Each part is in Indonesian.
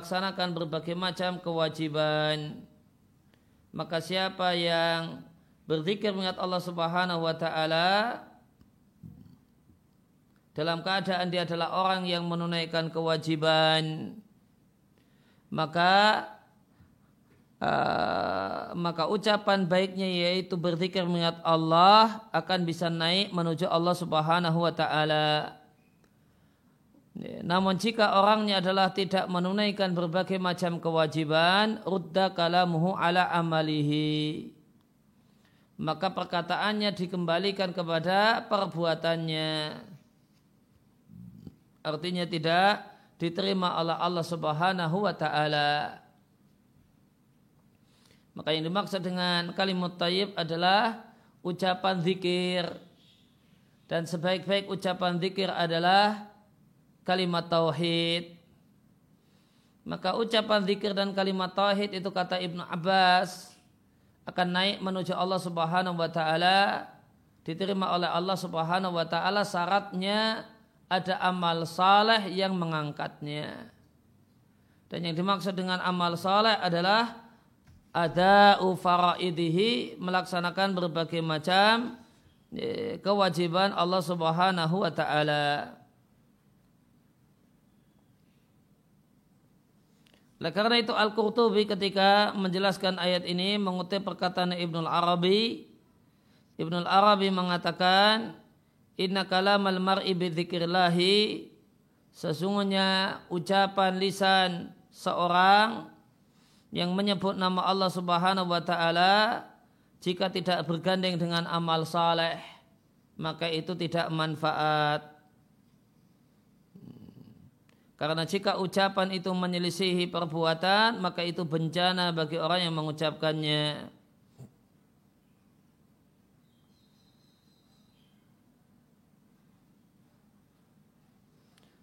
melaksanakan berbagai macam kewajiban. Maka siapa yang berzikir mengingat Allah Subhanahu wa taala dalam keadaan dia adalah orang yang menunaikan kewajiban maka uh, maka ucapan baiknya yaitu berzikir mengingat Allah akan bisa naik menuju Allah Subhanahu wa taala namun jika orangnya adalah tidak menunaikan berbagai macam kewajiban, rudda kalamuhu ala amalihi. Maka perkataannya dikembalikan kepada perbuatannya. Artinya tidak diterima oleh Allah Subhanahu wa taala. Maka yang dimaksud dengan kalimat tayyib adalah ucapan zikir. Dan sebaik-baik ucapan zikir adalah kalimat tauhid. Maka ucapan zikir dan kalimat tauhid itu kata Ibnu Abbas akan naik menuju Allah Subhanahu wa taala diterima oleh Allah Subhanahu wa taala syaratnya ada amal saleh yang mengangkatnya. Dan yang dimaksud dengan amal saleh adalah ada ufaraidihi melaksanakan berbagai macam eh, kewajiban Allah Subhanahu wa taala. Oleh karena itu Al-Qurtubi ketika menjelaskan ayat ini mengutip perkataan Ibnul Arabi Ibnul Arabi mengatakan Inna kalamal mar'i bidzikrillahi Sesungguhnya ucapan lisan seorang yang menyebut nama Allah Subhanahu wa taala jika tidak bergandeng dengan amal saleh maka itu tidak manfaat karena jika ucapan itu menyelisihi perbuatan, maka itu bencana bagi orang yang mengucapkannya.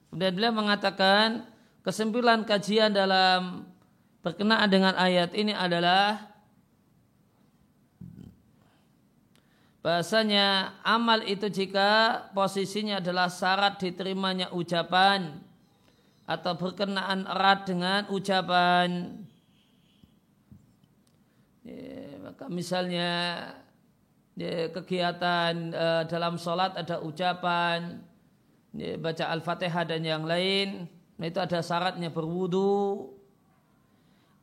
Kemudian beliau mengatakan kesimpulan kajian dalam berkenaan dengan ayat ini adalah bahasanya amal itu jika posisinya adalah syarat diterimanya ucapan atau berkenaan erat dengan ucapan. Ya, maka misalnya ya, kegiatan uh, dalam sholat ada ucapan ya, baca al-fatihah dan yang lain nah itu ada syaratnya berwudu.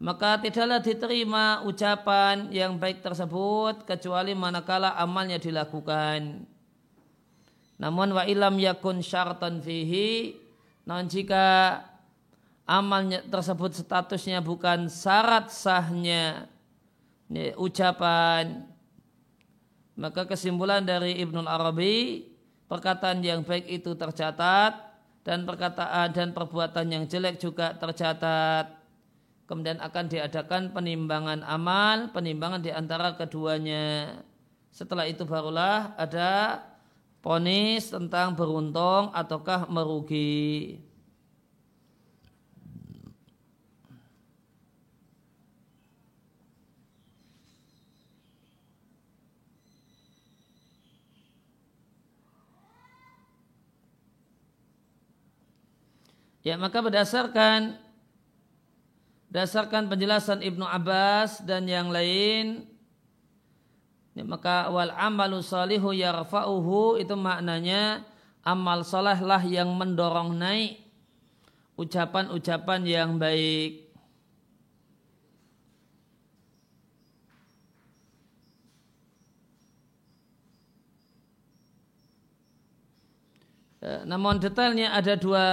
Maka tidaklah diterima ucapan yang baik tersebut kecuali manakala amalnya dilakukan. Namun wa ilam yakun syartan fihi namun jika amalnya tersebut statusnya bukan syarat sahnya ini, ucapan maka kesimpulan dari Ibnu Arabi perkataan yang baik itu tercatat dan perkataan dan perbuatan yang jelek juga tercatat. Kemudian akan diadakan penimbangan amal penimbangan di antara keduanya. Setelah itu barulah ada ponis tentang beruntung ataukah merugi. Ya maka berdasarkan berdasarkan penjelasan Ibnu Abbas dan yang lain Ya, maka wal amalu salihu yarfa'uhu itu maknanya amal soleh lah yang mendorong naik ucapan-ucapan yang baik. Ya, namun detailnya ada dua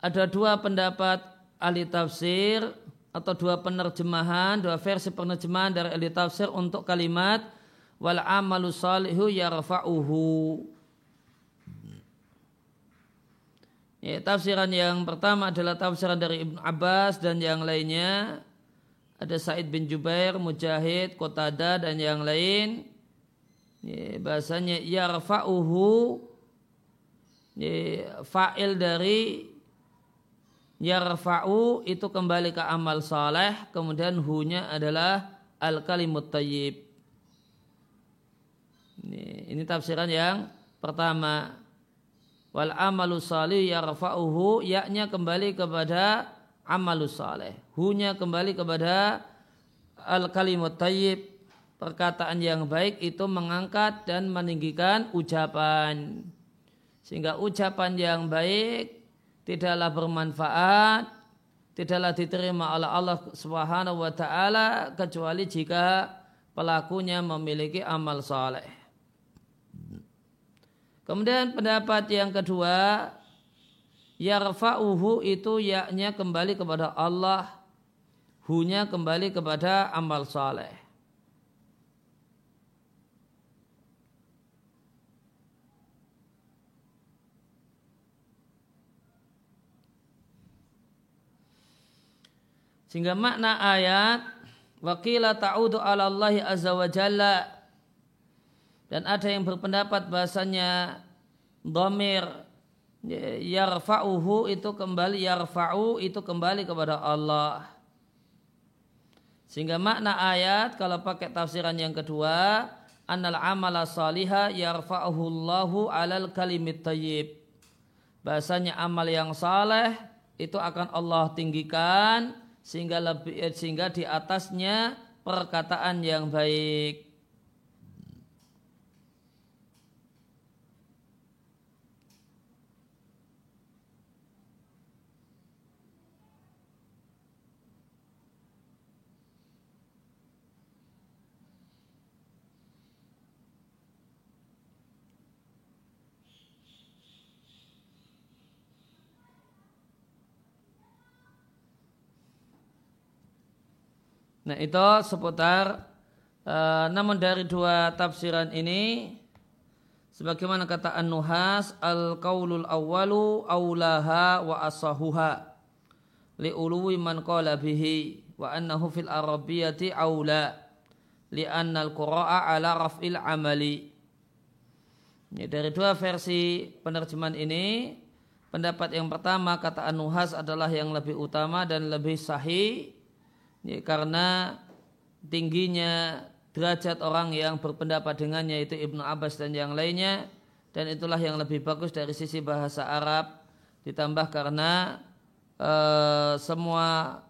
ada dua pendapat ahli tafsir atau dua penerjemahan, dua versi penerjemahan dari ahli tafsir untuk kalimat wal amalu salihu yarfa'uhu. Ya, tafsiran yang pertama adalah tafsiran dari Ibn Abbas dan yang lainnya ada Said bin Jubair, Mujahid, Qatada dan yang lain. Ya, bahasanya yarfa'uhu ya, fa'il dari yarfa'u itu kembali ke amal saleh kemudian hunya adalah al kalimut tayyib ini, tafsiran yang pertama. Wal amalu salih yarfa'uhu yaknya kembali kepada amalus saleh. Hunya kembali kepada al kalimat tayyib perkataan yang baik itu mengangkat dan meninggikan ucapan. Sehingga ucapan yang baik tidaklah bermanfaat, tidaklah diterima oleh Allah Subhanahu wa taala kecuali jika pelakunya memiliki amal saleh. Kemudian pendapat yang kedua, yarfa'uhu itu yaknya kembali kepada Allah, hunya kembali kepada amal saleh. Sehingga makna ayat wakila ta'udu ala Allahi azza wa jalla dan ada yang berpendapat bahasanya domir yarfa'uhu itu kembali yarfa'u itu kembali kepada Allah. Sehingga makna ayat kalau pakai tafsiran yang kedua annal amala saliha yarfa'uhu Allahu alal kalimit tayyib. Bahasanya amal yang saleh itu akan Allah tinggikan sehingga lebih eh, sehingga di atasnya perkataan yang baik. Nah itu seputar uh, namun dari dua tafsiran ini sebagaimana kata An-Nuhas al-qaulul awwalu aulaha wa asahuha li uluwi man qala bihi wa annahu fil arabiyyati aula li anna al-qura'a ala raf'il amali. Ya, dari dua versi penerjemahan ini pendapat yang pertama kata An-Nuhas adalah yang lebih utama dan lebih sahih ya, karena tingginya derajat orang yang berpendapat dengannya itu Ibnu Abbas dan yang lainnya dan itulah yang lebih bagus dari sisi bahasa Arab. Ditambah karena e, semua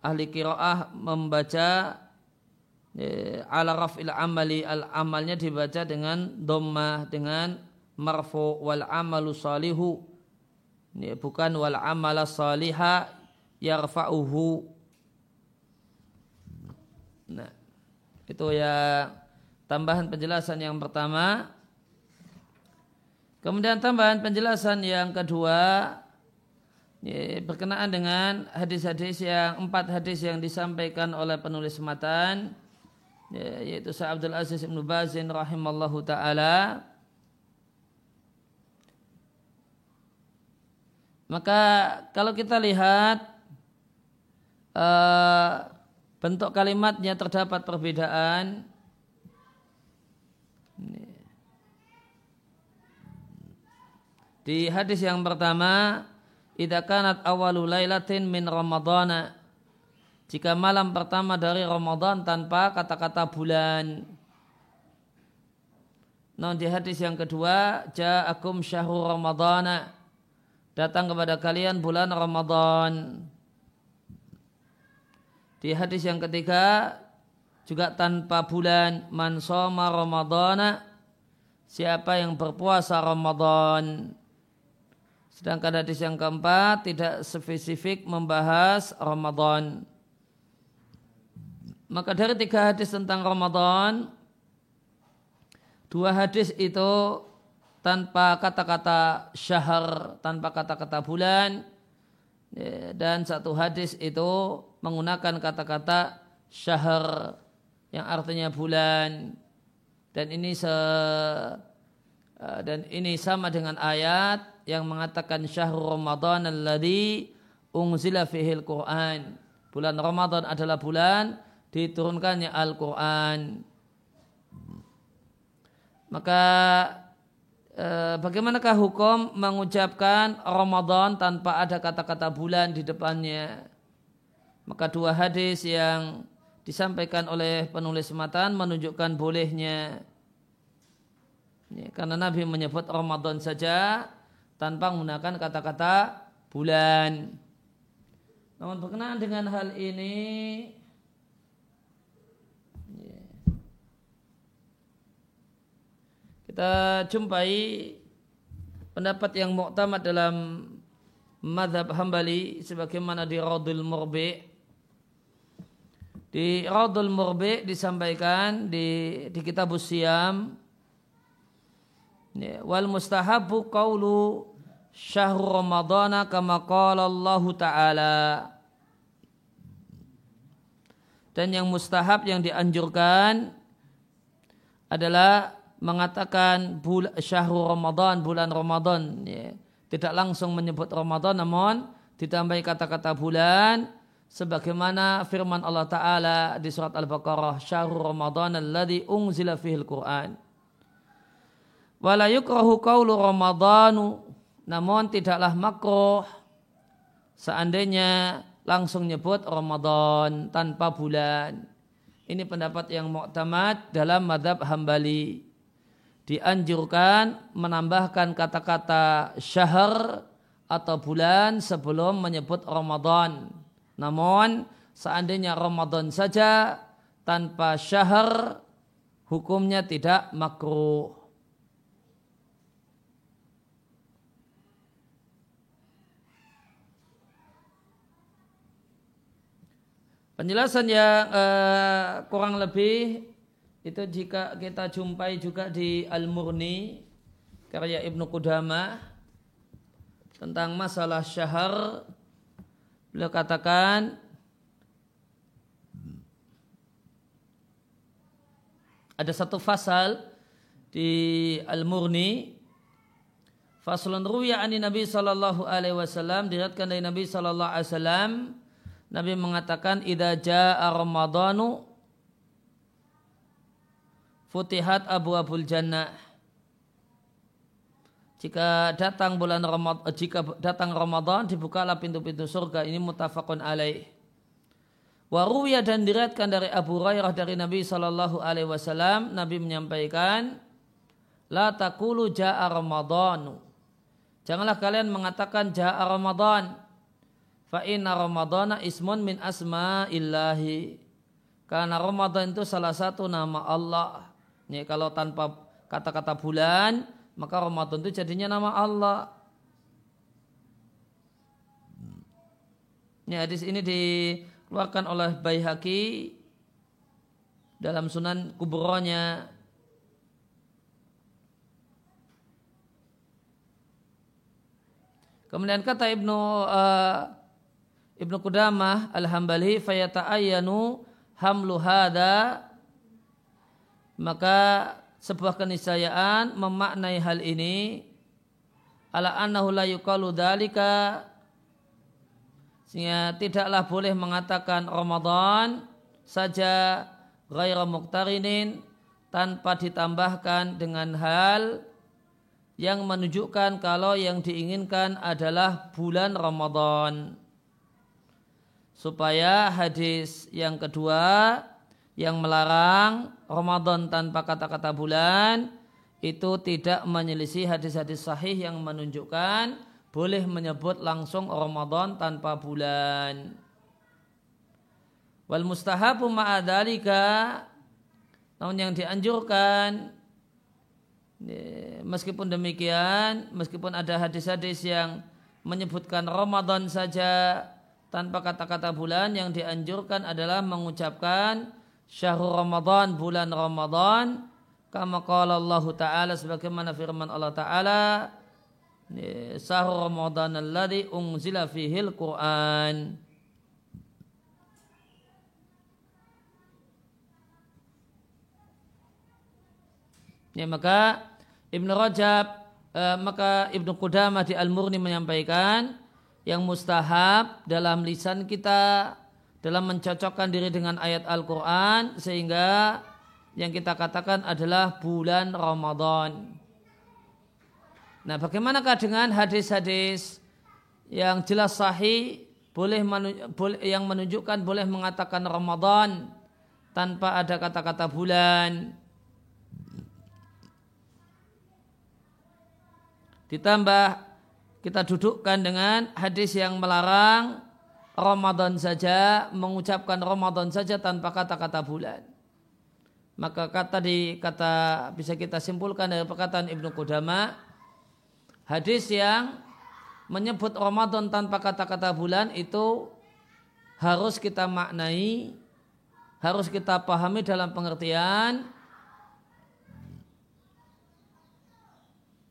ahli kiroah membaca e, ala raf'il amali al amalnya dibaca dengan domah dengan marfu wal amalu salihu. Ini bukan wal amala saliha yarfa'uhu Nah, itu ya tambahan penjelasan yang pertama. Kemudian tambahan penjelasan yang kedua ya, berkenaan dengan hadis-hadis yang empat hadis yang disampaikan oleh penulis matan ya, yaitu Sa'ad Abdul Aziz Ibn Bazin rahimallahu taala maka kalau kita lihat uh, bentuk kalimatnya terdapat perbedaan. Di hadis yang pertama, idza kanat awalu lailatin min ramadhana. Jika malam pertama dari Ramadan tanpa kata-kata bulan. Nah di hadis yang kedua, ja'akum syahrul ramadhana. Datang kepada kalian bulan Ramadan. Di hadis yang ketiga juga tanpa bulan man soma ramadhana siapa yang berpuasa Ramadan. Sedangkan hadis yang keempat tidak spesifik membahas Ramadan. Maka dari tiga hadis tentang Ramadan, dua hadis itu tanpa kata-kata syahr, tanpa kata-kata bulan, Ya, dan satu hadis itu menggunakan kata-kata syahr yang artinya bulan dan ini se eh, dan ini sama dengan ayat yang mengatakan syahrul Ramadan alladzi unzila fihil Quran. Bulan Ramadan adalah bulan diturunkannya Al-Quran. Maka Eh, bagaimanakah hukum mengucapkan Ramadan tanpa ada kata-kata bulan di depannya? Maka dua hadis yang disampaikan oleh penulis matan menunjukkan bolehnya. Ya, karena Nabi menyebut Ramadan saja tanpa menggunakan kata-kata bulan. Namun berkenaan dengan hal ini ya, kita jumpai pendapat yang muktamad dalam madhab hambali sebagaimana di Raudul Murbi di Raudul Murbi disampaikan di, di kitab Siam ya, wal mustahabu qawlu syahrul ramadana kama qala Allah Ta'ala dan yang mustahab yang dianjurkan adalah mengatakan bul syahrul Ramadan bulan Ramadan ya. tidak langsung menyebut Ramadan namun ditambahi kata-kata bulan sebagaimana firman Allah taala di surat Al-Baqarah syahrul Ramadan alladzi unzila fihil Qur'an wala yukrahu qawlu Ramadanu namun tidaklah makruh seandainya langsung nyebut Ramadan tanpa bulan. Ini pendapat yang muktamad dalam madhab hambali. Dianjurkan menambahkan kata-kata syahr atau bulan sebelum menyebut Ramadan. Namun seandainya Ramadan saja tanpa syahr hukumnya tidak makruh. Penjelasan yang uh, kurang lebih itu jika kita jumpai juga di Al-Murni karya Ibnu Qudamah tentang masalah syahar beliau katakan ada satu fasal di Al-Murni. Faslun ruya ani Nabi sallallahu alaihi wasallam diriatkan dari Nabi sallallahu alaihi wasallam Nabi mengatakan idza jaa ramadhanu futihat abu abul jannah jika datang bulan Ramadan jika datang Ramadan dibukalah pintu-pintu surga ini mutafakun alaih Waruya dan diriatkan dari Abu Hurairah dari Nabi Shallallahu Alaihi Wasallam Nabi menyampaikan La takulu ja'a Ramadhanu Janganlah kalian mengatakan ja'a Ramadan Fa inna Ramadana ismun min asma illahi. Karena Ramadan itu salah satu nama Allah. Ini kalau tanpa kata-kata bulan, maka Ramadan itu jadinya nama Allah. Ini hadis ini dikeluarkan oleh Baihaqi dalam Sunan Kubronya Kemudian kata Ibnu uh, Ibnu Qudamah Al-Hambali fayata'ayyanu hamlu hada maka sebuah keniscayaan memaknai hal ini. Ala annahu la yuqalu dalika sehingga tidaklah boleh mengatakan Ramadan saja ghaira muqtarinin tanpa ditambahkan dengan hal yang menunjukkan kalau yang diinginkan adalah bulan Ramadan. Supaya hadis yang kedua yang melarang Ramadan tanpa kata-kata bulan itu tidak menyelisih hadis-hadis sahih yang menunjukkan boleh menyebut langsung Ramadan tanpa bulan. Wal mustahabu ma'adalika namun yang dianjurkan meskipun demikian meskipun ada hadis-hadis yang menyebutkan Ramadan saja tanpa kata-kata bulan yang dianjurkan adalah mengucapkan syahrul Ramadan bulan Ramadan. Kama qala Allah taala sebagaimana firman Allah taala syahrul Ramadan alladzi unzila fihil Quran. Ya maka Ibnu Rajab eh, maka Ibnu Qudamah di Al-Murni menyampaikan yang mustahab dalam lisan kita dalam mencocokkan diri dengan ayat Al-Quran sehingga yang kita katakan adalah bulan Ramadan. Nah bagaimanakah dengan hadis-hadis yang jelas sahih boleh, yang menunjukkan boleh mengatakan Ramadan tanpa ada kata-kata bulan. Ditambah kita dudukkan dengan hadis yang melarang Ramadan saja, mengucapkan Ramadan saja tanpa kata-kata bulan. Maka kata di kata bisa kita simpulkan dari perkataan Ibnu Qudama hadis yang menyebut Ramadan tanpa kata-kata bulan itu harus kita maknai, harus kita pahami dalam pengertian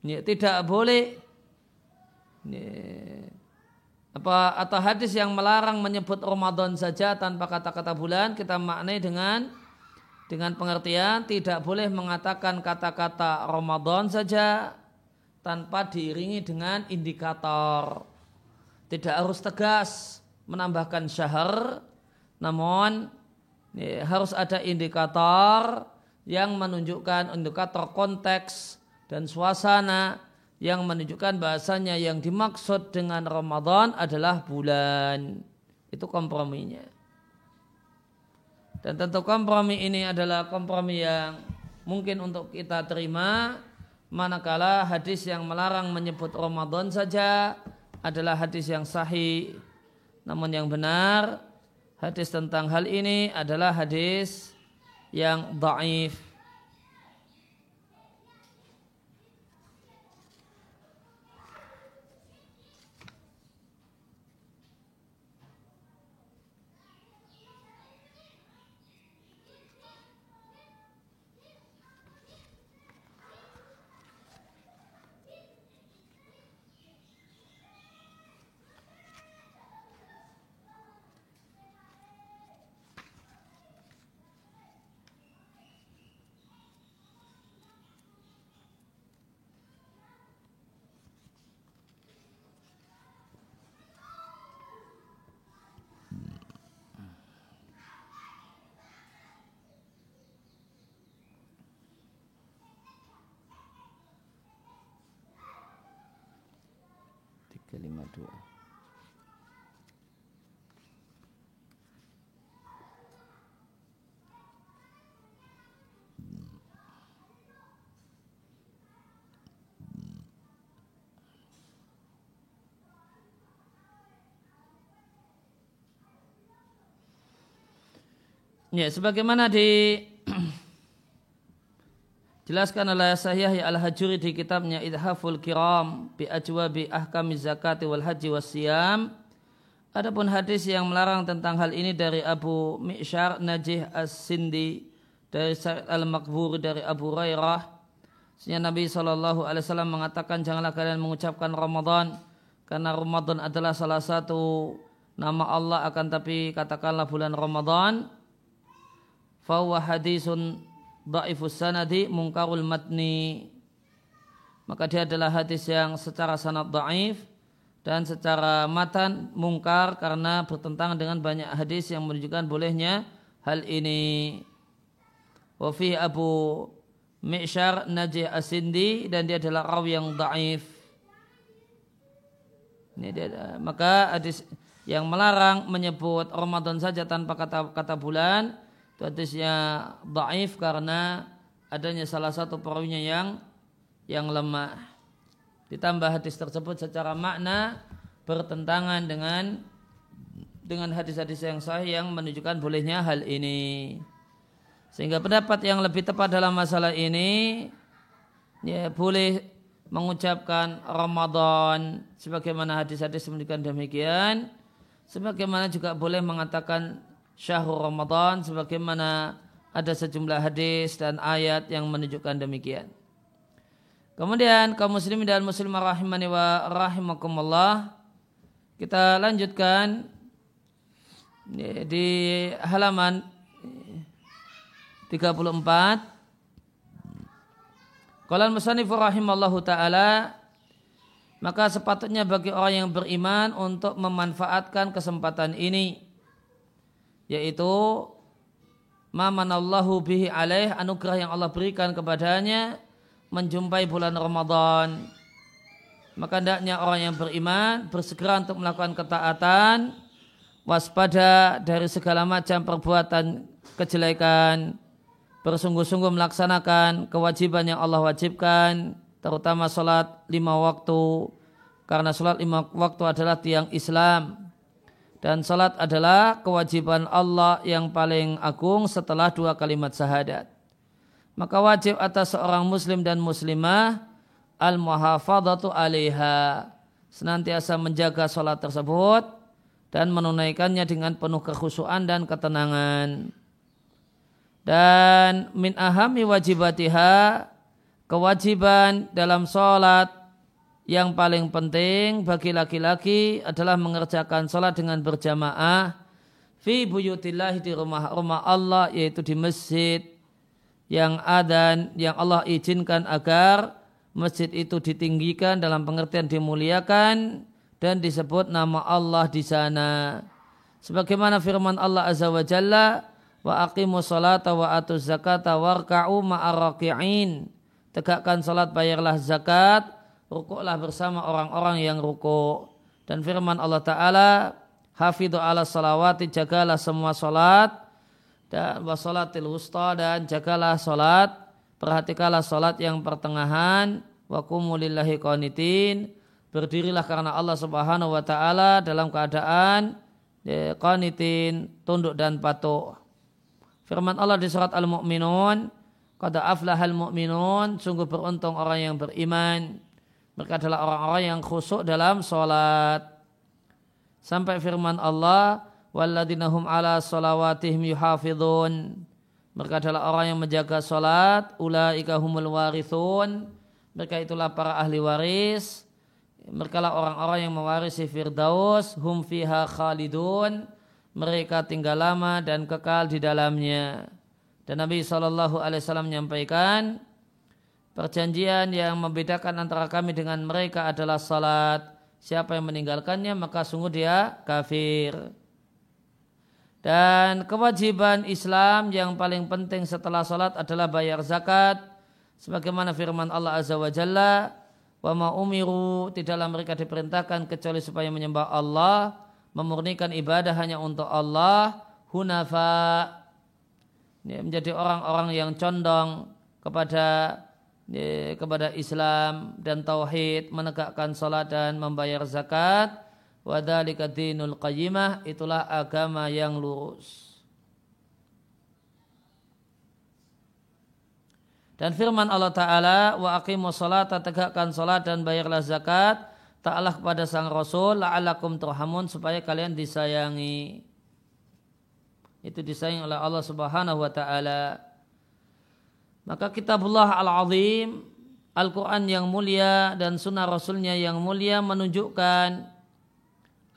ya, tidak boleh ya, apa atau hadis yang melarang menyebut Ramadan saja tanpa kata-kata bulan kita maknai dengan dengan pengertian tidak boleh mengatakan kata-kata Ramadan saja tanpa diiringi dengan indikator. Tidak harus tegas menambahkan syahr, namun ya, harus ada indikator yang menunjukkan indikator konteks dan suasana yang menunjukkan bahasanya yang dimaksud dengan Ramadan adalah bulan. Itu komprominya. Dan tentu kompromi ini adalah kompromi yang mungkin untuk kita terima manakala hadis yang melarang menyebut Ramadan saja adalah hadis yang sahih. Namun yang benar hadis tentang hal ini adalah hadis yang daif. 352 Ya, sebagaimana di Jelaskan oleh Sahih Al-Hajuri di kitabnya Idhaful Kiram bi ajwabi ahkami zakati wal haji was. Adapun hadis yang melarang tentang hal ini dari Abu Mi'syar Najih As-Sindi dari Sa'id Al-Makburi dari Abu Hurairah. Sehingga Nabi SAW mengatakan janganlah kalian mengucapkan Ramadan karena Ramadan adalah salah satu nama Allah akan tapi katakanlah bulan Ramadan. Fahuwa hadisun Da'ifus sanadi mungkarul matni. Maka dia adalah hadis yang secara sanad da'if dan secara matan mungkar karena bertentangan dengan banyak hadis yang menunjukkan bolehnya hal ini. Wafi Abu Mi'syar Najih Asindi dan dia adalah rawi yang da'if. Ini dia, maka hadis yang melarang menyebut Ramadan saja tanpa kata kata bulan itu hadisnya daif karena adanya salah satu perawinya yang yang lemah. Ditambah hadis tersebut secara makna bertentangan dengan dengan hadis-hadis yang sahih yang menunjukkan bolehnya hal ini. Sehingga pendapat yang lebih tepat dalam masalah ini ya boleh mengucapkan Ramadan sebagaimana hadis-hadis menunjukkan demikian sebagaimana juga boleh mengatakan syahrul Ramadan sebagaimana ada sejumlah hadis dan ayat yang menunjukkan demikian. Kemudian kaum muslimin dan muslimah rahimani wa rahimakumullah kita lanjutkan di halaman 34 Qala al-musannif rahimallahu taala maka sepatutnya bagi orang yang beriman untuk memanfaatkan kesempatan ini yaitu mamanallahu bihi alaih anugerah yang Allah berikan kepadanya menjumpai bulan Ramadan. Maka hendaknya orang yang beriman bersegera untuk melakukan ketaatan waspada dari segala macam perbuatan kejelekan bersungguh-sungguh melaksanakan kewajiban yang Allah wajibkan terutama sholat lima waktu karena sholat lima waktu adalah tiang Islam dan salat adalah kewajiban Allah yang paling agung setelah dua kalimat syahadat. Maka wajib atas seorang muslim dan muslimah al-muhafadhatu alaiha. Senantiasa menjaga salat tersebut dan menunaikannya dengan penuh kekhusyuan dan ketenangan. Dan min ahami wajibatiha kewajiban dalam salat yang paling penting bagi laki-laki adalah mengerjakan sholat dengan berjamaah fi buyutillah di rumah-rumah Allah yaitu di masjid yang ada yang Allah izinkan agar masjid itu ditinggikan dalam pengertian dimuliakan dan disebut nama Allah di sana. Sebagaimana firman Allah Azza wa Jalla wa aqimu salata wa atu zakata warka'u ma'arraki'in. Tegakkan salat bayarlah zakat rukuklah bersama orang-orang yang rukuk. Dan firman Allah Ta'ala, hafidhu ala salawati, jagalah semua salat, dan wasolatil wusta, dan jagalah salat, perhatikanlah salat yang pertengahan, wa kumulillahi qanitin, berdirilah karena Allah Subhanahu wa taala dalam keadaan ya, qanitin, tunduk dan patuh. Firman Allah di surat Al-Mu'minun, qad aflahal mu'minun, sungguh beruntung orang yang beriman. Mereka adalah orang-orang yang khusyuk dalam sholat. Sampai firman Allah, Walladinahum ala salawatihim yuhafidhun. Mereka adalah orang yang menjaga sholat. Ulaika humul warithun. Mereka itulah para ahli waris. Mereka lah orang-orang yang mewarisi Firdaus. Hum fiha khalidun. Mereka tinggal lama dan kekal di dalamnya. Dan Nabi SAW menyampaikan, Perjanjian yang membedakan antara kami dengan mereka adalah salat. Siapa yang meninggalkannya maka sungguh dia kafir. Dan kewajiban Islam yang paling penting setelah salat adalah bayar zakat. Sebagaimana firman Allah Azza wa Jalla. Wa ma umiru tidaklah mereka diperintahkan kecuali supaya menyembah Allah. Memurnikan ibadah hanya untuk Allah. Hunafa. Menjadi orang-orang yang condong kepada kepada Islam dan tauhid, menegakkan salat dan membayar zakat. Wadzalika dinul qayyimah, itulah agama yang lurus. Dan firman Allah Ta'ala, wa aqimu salata, tegakkan salat dan bayarlah zakat, ta'ala kepada sang Rasul, la'alakum turhamun, supaya kalian disayangi. Itu disayangi oleh Allah Subhanahu wa Ta'ala. Maka kitabullah al-azim, Al-Quran yang mulia dan sunnah Rasulnya yang mulia menunjukkan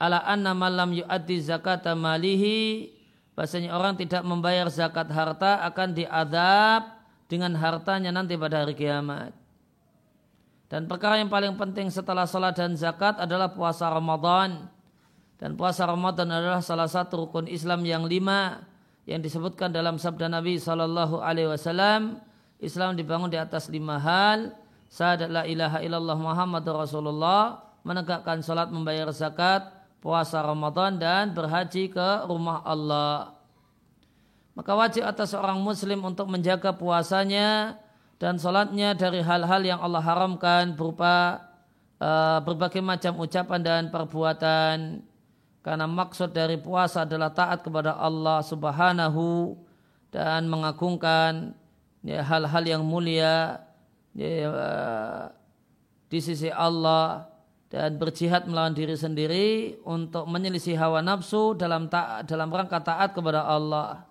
ala anna malam yu'addi zakat malihi bahasanya orang tidak membayar zakat harta akan diadab dengan hartanya nanti pada hari kiamat. Dan perkara yang paling penting setelah salat dan zakat adalah puasa Ramadan. Dan puasa Ramadan adalah salah satu rukun Islam yang lima yang disebutkan dalam sabda Nabi Sallallahu Alaihi Wasallam Islam dibangun di atas lima hal. Syahadat la ilaha illallah Muhammad Rasulullah. Menegakkan salat, membayar zakat, puasa Ramadan dan berhaji ke rumah Allah. Maka wajib atas seorang muslim untuk menjaga puasanya dan salatnya dari hal-hal yang Allah haramkan berupa uh, berbagai macam ucapan dan perbuatan. Karena maksud dari puasa adalah taat kepada Allah subhanahu dan mengagungkan hal-hal yang mulia ya, uh, di sisi Allah dan berjihad melawan diri sendiri untuk menyelisih hawa nafsu dalam ta dalam rangka taat kepada Allah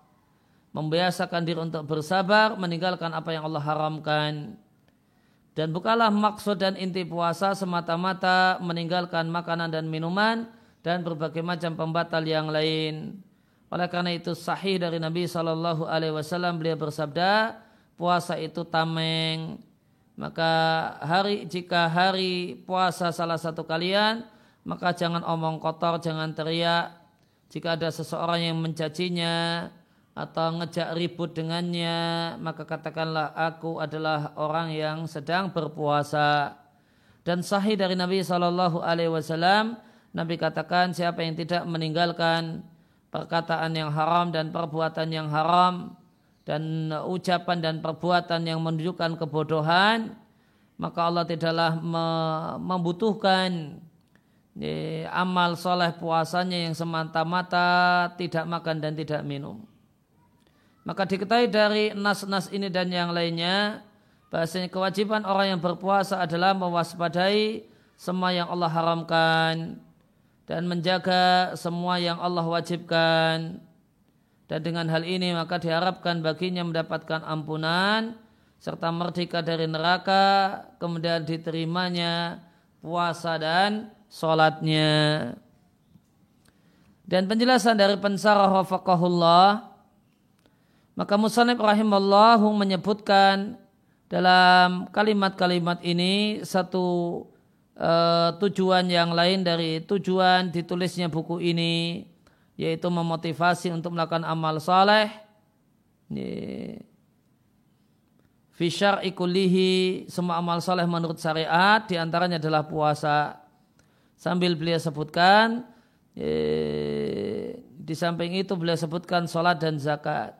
membiasakan diri untuk bersabar meninggalkan apa yang Allah haramkan dan bukalah maksud dan inti puasa semata-mata meninggalkan makanan dan minuman dan berbagai macam pembatal yang lain. Oleh karena itu sahih dari Nabi Shallallahu Alaihi Wasallam beliau bersabda, puasa itu tameng. Maka hari jika hari puasa salah satu kalian maka jangan omong kotor jangan teriak. Jika ada seseorang yang mencacinya atau ngejak ribut dengannya maka katakanlah aku adalah orang yang sedang berpuasa. Dan sahih dari Nabi Shallallahu Alaihi Wasallam Nabi katakan siapa yang tidak meninggalkan perkataan yang haram dan perbuatan yang haram dan ucapan dan perbuatan yang menunjukkan kebodohan maka Allah tidaklah membutuhkan amal soleh puasanya yang semata-mata tidak makan dan tidak minum. Maka diketahui dari nas-nas ini dan yang lainnya bahasanya kewajiban orang yang berpuasa adalah mewaspadai semua yang Allah haramkan dan menjaga semua yang Allah wajibkan dan dengan hal ini maka diharapkan baginya mendapatkan ampunan serta merdeka dari neraka kemudian diterimanya puasa dan sholatnya. Dan penjelasan dari pensarah wafakahullah maka Musanib rahimallahu menyebutkan dalam kalimat-kalimat ini satu uh, tujuan yang lain dari tujuan ditulisnya buku ini yaitu memotivasi untuk melakukan amal saleh. Fi syar'i kullihi semua amal saleh menurut syariat di antaranya adalah puasa. Sambil beliau sebutkan di samping itu beliau sebutkan sholat dan zakat.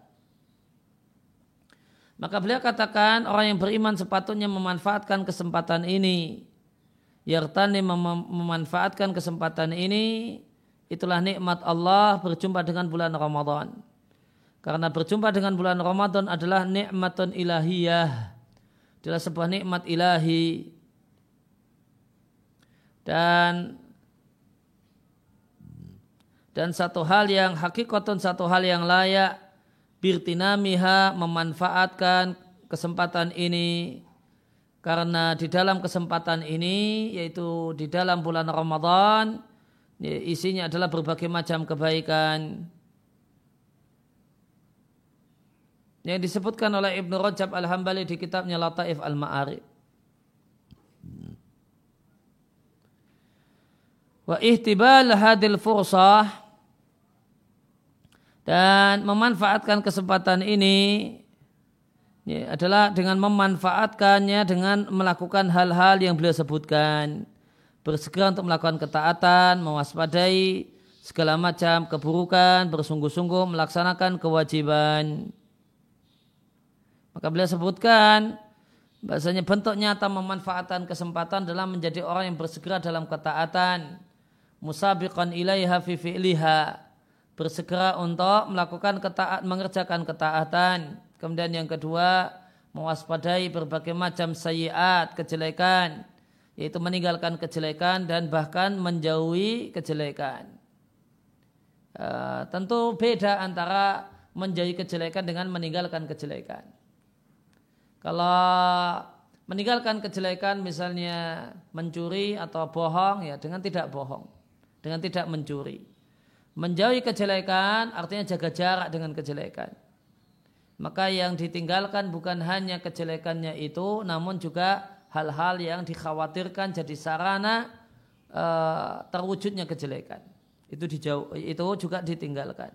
Maka beliau katakan orang yang beriman sepatutnya memanfaatkan kesempatan ini. Yartani mem memanfaatkan kesempatan ini itulah nikmat Allah berjumpa dengan bulan Ramadan. Karena berjumpa dengan bulan Ramadan adalah nikmatun ilahiyah. Adalah sebuah nikmat ilahi. Dan dan satu hal yang hakikatun satu hal yang layak birtinamiha memanfaatkan kesempatan ini karena di dalam kesempatan ini yaitu di dalam bulan Ramadan ya, isinya adalah berbagai macam kebaikan. Yang disebutkan oleh Ibnu Rajab Al-Hambali di kitabnya Lataif Al-Ma'arif. Wa ihtibal hadil fursah. Dan memanfaatkan kesempatan ini ya, adalah dengan memanfaatkannya dengan melakukan hal-hal yang beliau sebutkan bersegera untuk melakukan ketaatan mewaspadai segala macam keburukan bersungguh-sungguh melaksanakan kewajiban. Maka beliau sebutkan bahasanya bentuk nyata memanfaatkan kesempatan dalam menjadi orang yang bersegera dalam ketaatan. Musabiqan ilaiha fi fi'liha. Bersegera untuk melakukan ketaat, mengerjakan ketaatan. Kemudian yang kedua, mewaspadai berbagai macam sayiat, kejelekan, yaitu meninggalkan kejelekan dan bahkan menjauhi kejelekan. Uh, tentu beda antara menjauhi kejelekan dengan meninggalkan kejelekan. Kalau meninggalkan kejelekan misalnya mencuri atau bohong ya dengan tidak bohong, dengan tidak mencuri. Menjauhi kejelekan artinya jaga jarak dengan kejelekan. Maka yang ditinggalkan bukan hanya kejelekannya itu, namun juga hal-hal yang dikhawatirkan jadi sarana uh, terwujudnya kejelekan. Itu dijauh, itu juga ditinggalkan.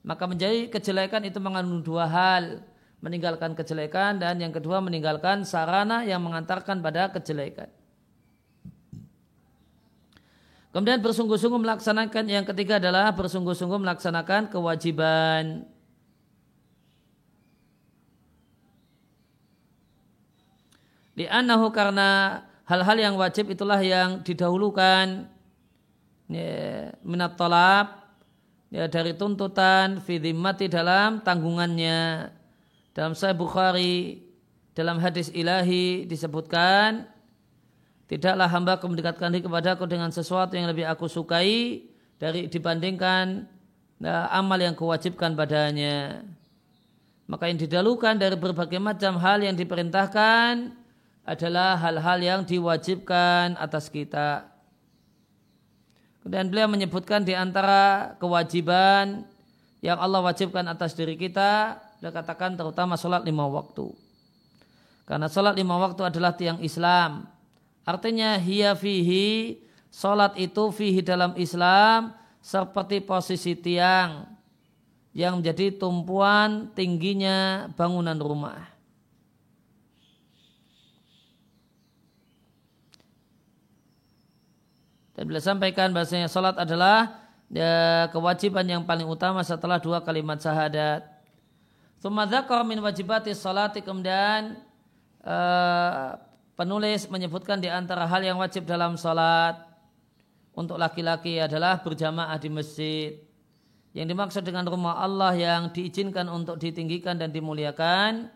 Maka menjauhi kejelekan itu mengandung dua hal, meninggalkan kejelekan dan yang kedua meninggalkan sarana yang mengantarkan pada kejelekan. Kemudian bersungguh-sungguh melaksanakan yang ketiga adalah bersungguh-sungguh melaksanakan kewajiban. Di anahu karena hal-hal yang wajib itulah yang didahulukan ya, minat tolab ya, dari tuntutan fidimati dalam tanggungannya dalam Sahih Bukhari dalam hadis ilahi disebutkan Tidaklah hamba aku mendekatkan diri kepadaku dengan sesuatu yang lebih aku sukai dari dibandingkan nah, amal yang kewajibkan padanya. Maka yang didalukan dari berbagai macam hal yang diperintahkan adalah hal-hal yang diwajibkan atas kita. Kemudian beliau menyebutkan di antara kewajiban yang Allah wajibkan atas diri kita, beliau katakan terutama sholat lima waktu. Karena sholat lima waktu adalah tiang Islam Artinya hiya fihi salat itu fihi dalam Islam seperti posisi tiang yang menjadi tumpuan tingginya bangunan rumah. Dan bila sampaikan bahasanya salat adalah ya, kewajiban yang paling utama setelah dua kalimat syahadat. Tsumma min wajibati salati kemudian uh, penulis menyebutkan di antara hal yang wajib dalam salat untuk laki-laki adalah berjamaah di masjid. Yang dimaksud dengan rumah Allah yang diizinkan untuk ditinggikan dan dimuliakan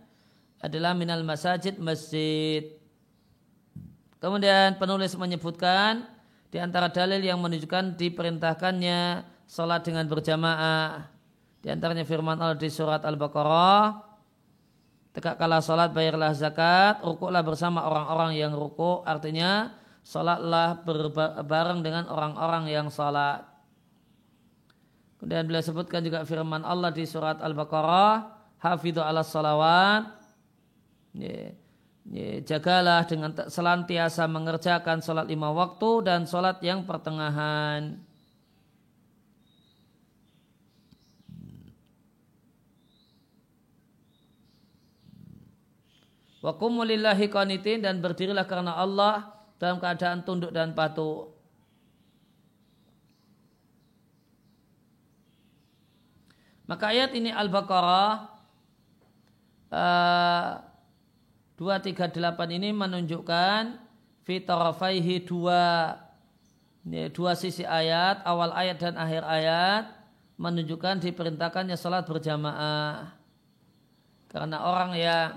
adalah minal masajid masjid. Kemudian penulis menyebutkan di antara dalil yang menunjukkan diperintahkannya salat dengan berjamaah. Di antaranya firman Allah di surat Al-Baqarah, tegakkanlah salat, bayarlah zakat, rukuklah bersama orang-orang yang rukuk, artinya salatlah bareng dengan orang-orang yang salat. Kemudian beliau sebutkan juga firman Allah di surat Al-Baqarah, hafidhu ala salawat, Ya, ya, jagalah dengan selantiasa mengerjakan sholat lima waktu dan sholat yang pertengahan. Wa kumulillahi qanitin dan berdirilah karena Allah dalam keadaan tunduk dan patuh. Maka ayat ini Al-Baqarah uh, 238 ini menunjukkan fitarafaihi dua dua sisi ayat, awal ayat dan akhir ayat menunjukkan diperintahkannya salat berjamaah. Karena orang yang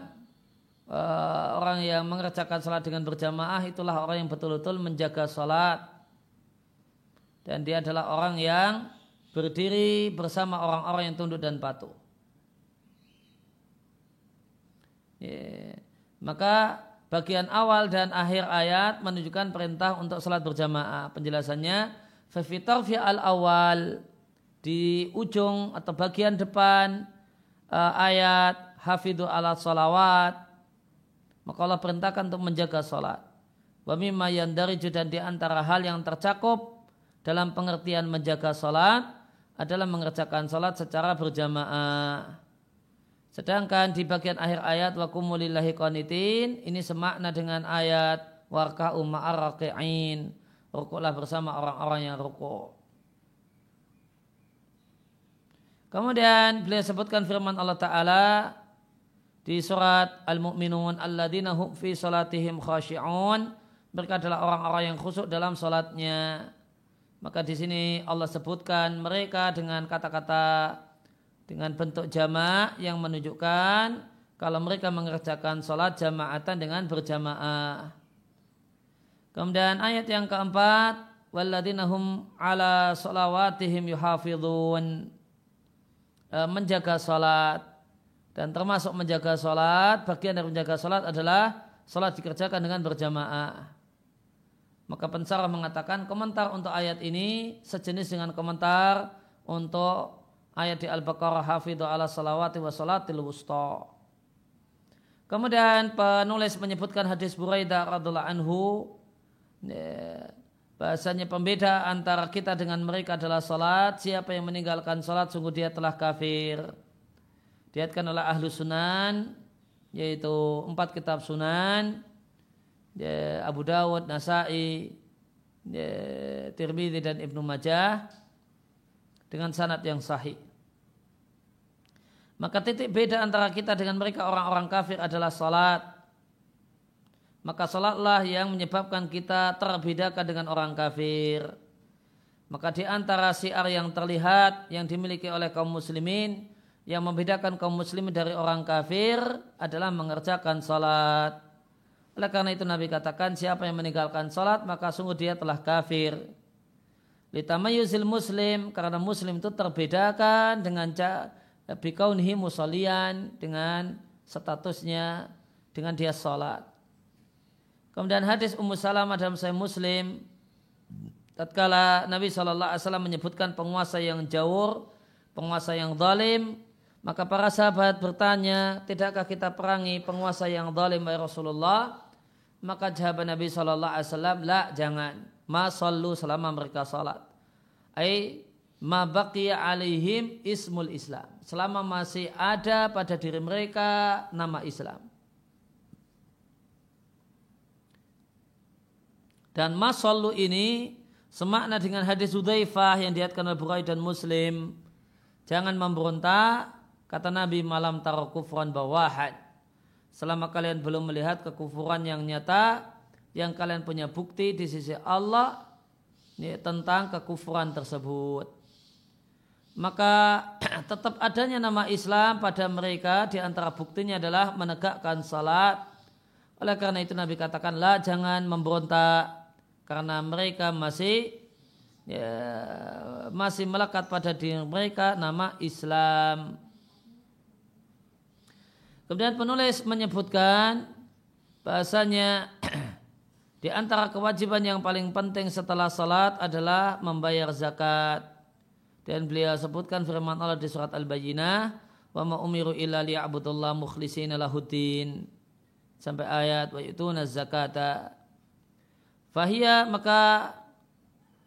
uh, orang yang mengerjakan salat dengan berjamaah itulah orang yang betul-betul menjaga salat. Dan dia adalah orang yang berdiri bersama orang-orang yang tunduk dan patuh. Yeah. Maka bagian awal dan akhir ayat menunjukkan perintah untuk salat berjamaah. Penjelasannya, fafitar fi al awal di ujung atau bagian depan uh, ayat hafidhu ala salawat maka Allah perintahkan untuk menjaga salat. Wa mimma dari dan di antara hal yang tercakup dalam pengertian menjaga salat adalah mengerjakan salat secara berjamaah. Sedangkan di bagian akhir ayat wa kumulillahi qanitin ini semakna dengan ayat warka'u ma'ar raqi'in. Rukuklah bersama orang-orang yang rukuk. Kemudian beliau sebutkan firman Allah Ta'ala di surat Al-Mu'minun alladzina hum fi salatihim khashi'un. Mereka adalah orang-orang yang khusyuk dalam salatnya. Maka di sini Allah sebutkan mereka dengan kata-kata dengan bentuk jamak yang menunjukkan kalau mereka mengerjakan sholat jamaatan dengan berjamaah. Kemudian ayat yang keempat, walladinahum ala sholawatihim yuhafidhun. E, menjaga sholat. Dan termasuk menjaga sholat, bagian dari menjaga sholat adalah sholat dikerjakan dengan berjamaah. Maka pensarah mengatakan komentar untuk ayat ini sejenis dengan komentar untuk ayat di Al-Baqarah hafidhu ala salawati wa salatil wusta. Kemudian penulis menyebutkan hadis Buraidah radhiallahu anhu ya, bahasanya pembeda antara kita dengan mereka adalah salat. Siapa yang meninggalkan salat sungguh dia telah kafir. Diatkan oleh ahlu sunan yaitu empat kitab sunan ya, Abu Dawud, Nasai, ya, Tirmidzi dan Ibnu Majah dengan sanad yang sahih. Maka titik beda antara kita dengan mereka orang-orang kafir adalah salat. Maka salatlah yang menyebabkan kita terbedakan dengan orang kafir. Maka di antara siar yang terlihat yang dimiliki oleh kaum muslimin yang membedakan kaum muslimin dari orang kafir adalah mengerjakan salat. Oleh karena itu Nabi katakan siapa yang meninggalkan salat maka sungguh dia telah kafir. Litamayuzil muslim karena muslim itu terbedakan dengan bikaunihi musolian dengan statusnya dengan dia sholat. Kemudian hadis Ummu Salamah dalam Sahih Muslim tatkala Nabi Shallallahu Alaihi Wasallam menyebutkan penguasa yang jauh, penguasa yang zalim, maka para sahabat bertanya, tidakkah kita perangi penguasa yang zalim ya Rasulullah? Maka jawaban Nabi Shallallahu Alaihi Wasallam, la jangan, ma sallu selama mereka salat. Ai ma baqiya alaihim ismul Islam. Selama masih ada pada diri mereka nama Islam. Dan masallu ini semakna dengan hadis Hudzaifah yang diatkan oleh Bukhari dan Muslim. Jangan memberontak, kata Nabi malam taruh kufran bawahat. Selama kalian belum melihat kekufuran yang nyata, yang kalian punya bukti di sisi Allah ya, tentang kekufuran tersebut. Maka tetap adanya nama Islam pada mereka di antara buktinya adalah menegakkan salat. Oleh karena itu Nabi katakanlah jangan memberontak karena mereka masih ya, masih melekat pada diri mereka nama Islam. Kemudian penulis menyebutkan bahasanya di antara kewajiban yang paling penting setelah salat adalah membayar zakat. Dan beliau sebutkan firman Allah di surat Al-Bayyinah, "Wa ma umiru illa liya'budullah mukhlishina lahuddin." Sampai ayat wa yutuna zakata. Fahia maka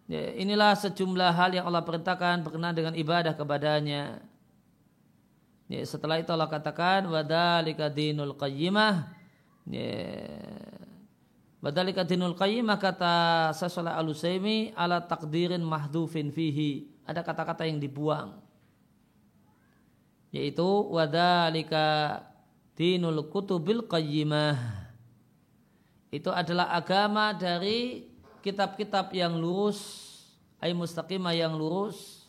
ya, inilah sejumlah hal yang Allah perintahkan berkenaan dengan ibadah kepadanya. Ya, setelah itu Allah katakan wadalika dinul qayyimah. Ya, Badalika dinul qayyimah kata Sasolah al-Usaimi ala takdirin mahdufin fihi. Ada kata-kata yang dibuang. Yaitu wadalika dinul kutubil qayyimah. Itu adalah agama dari kitab-kitab yang lurus. Ay mustaqimah yang lurus.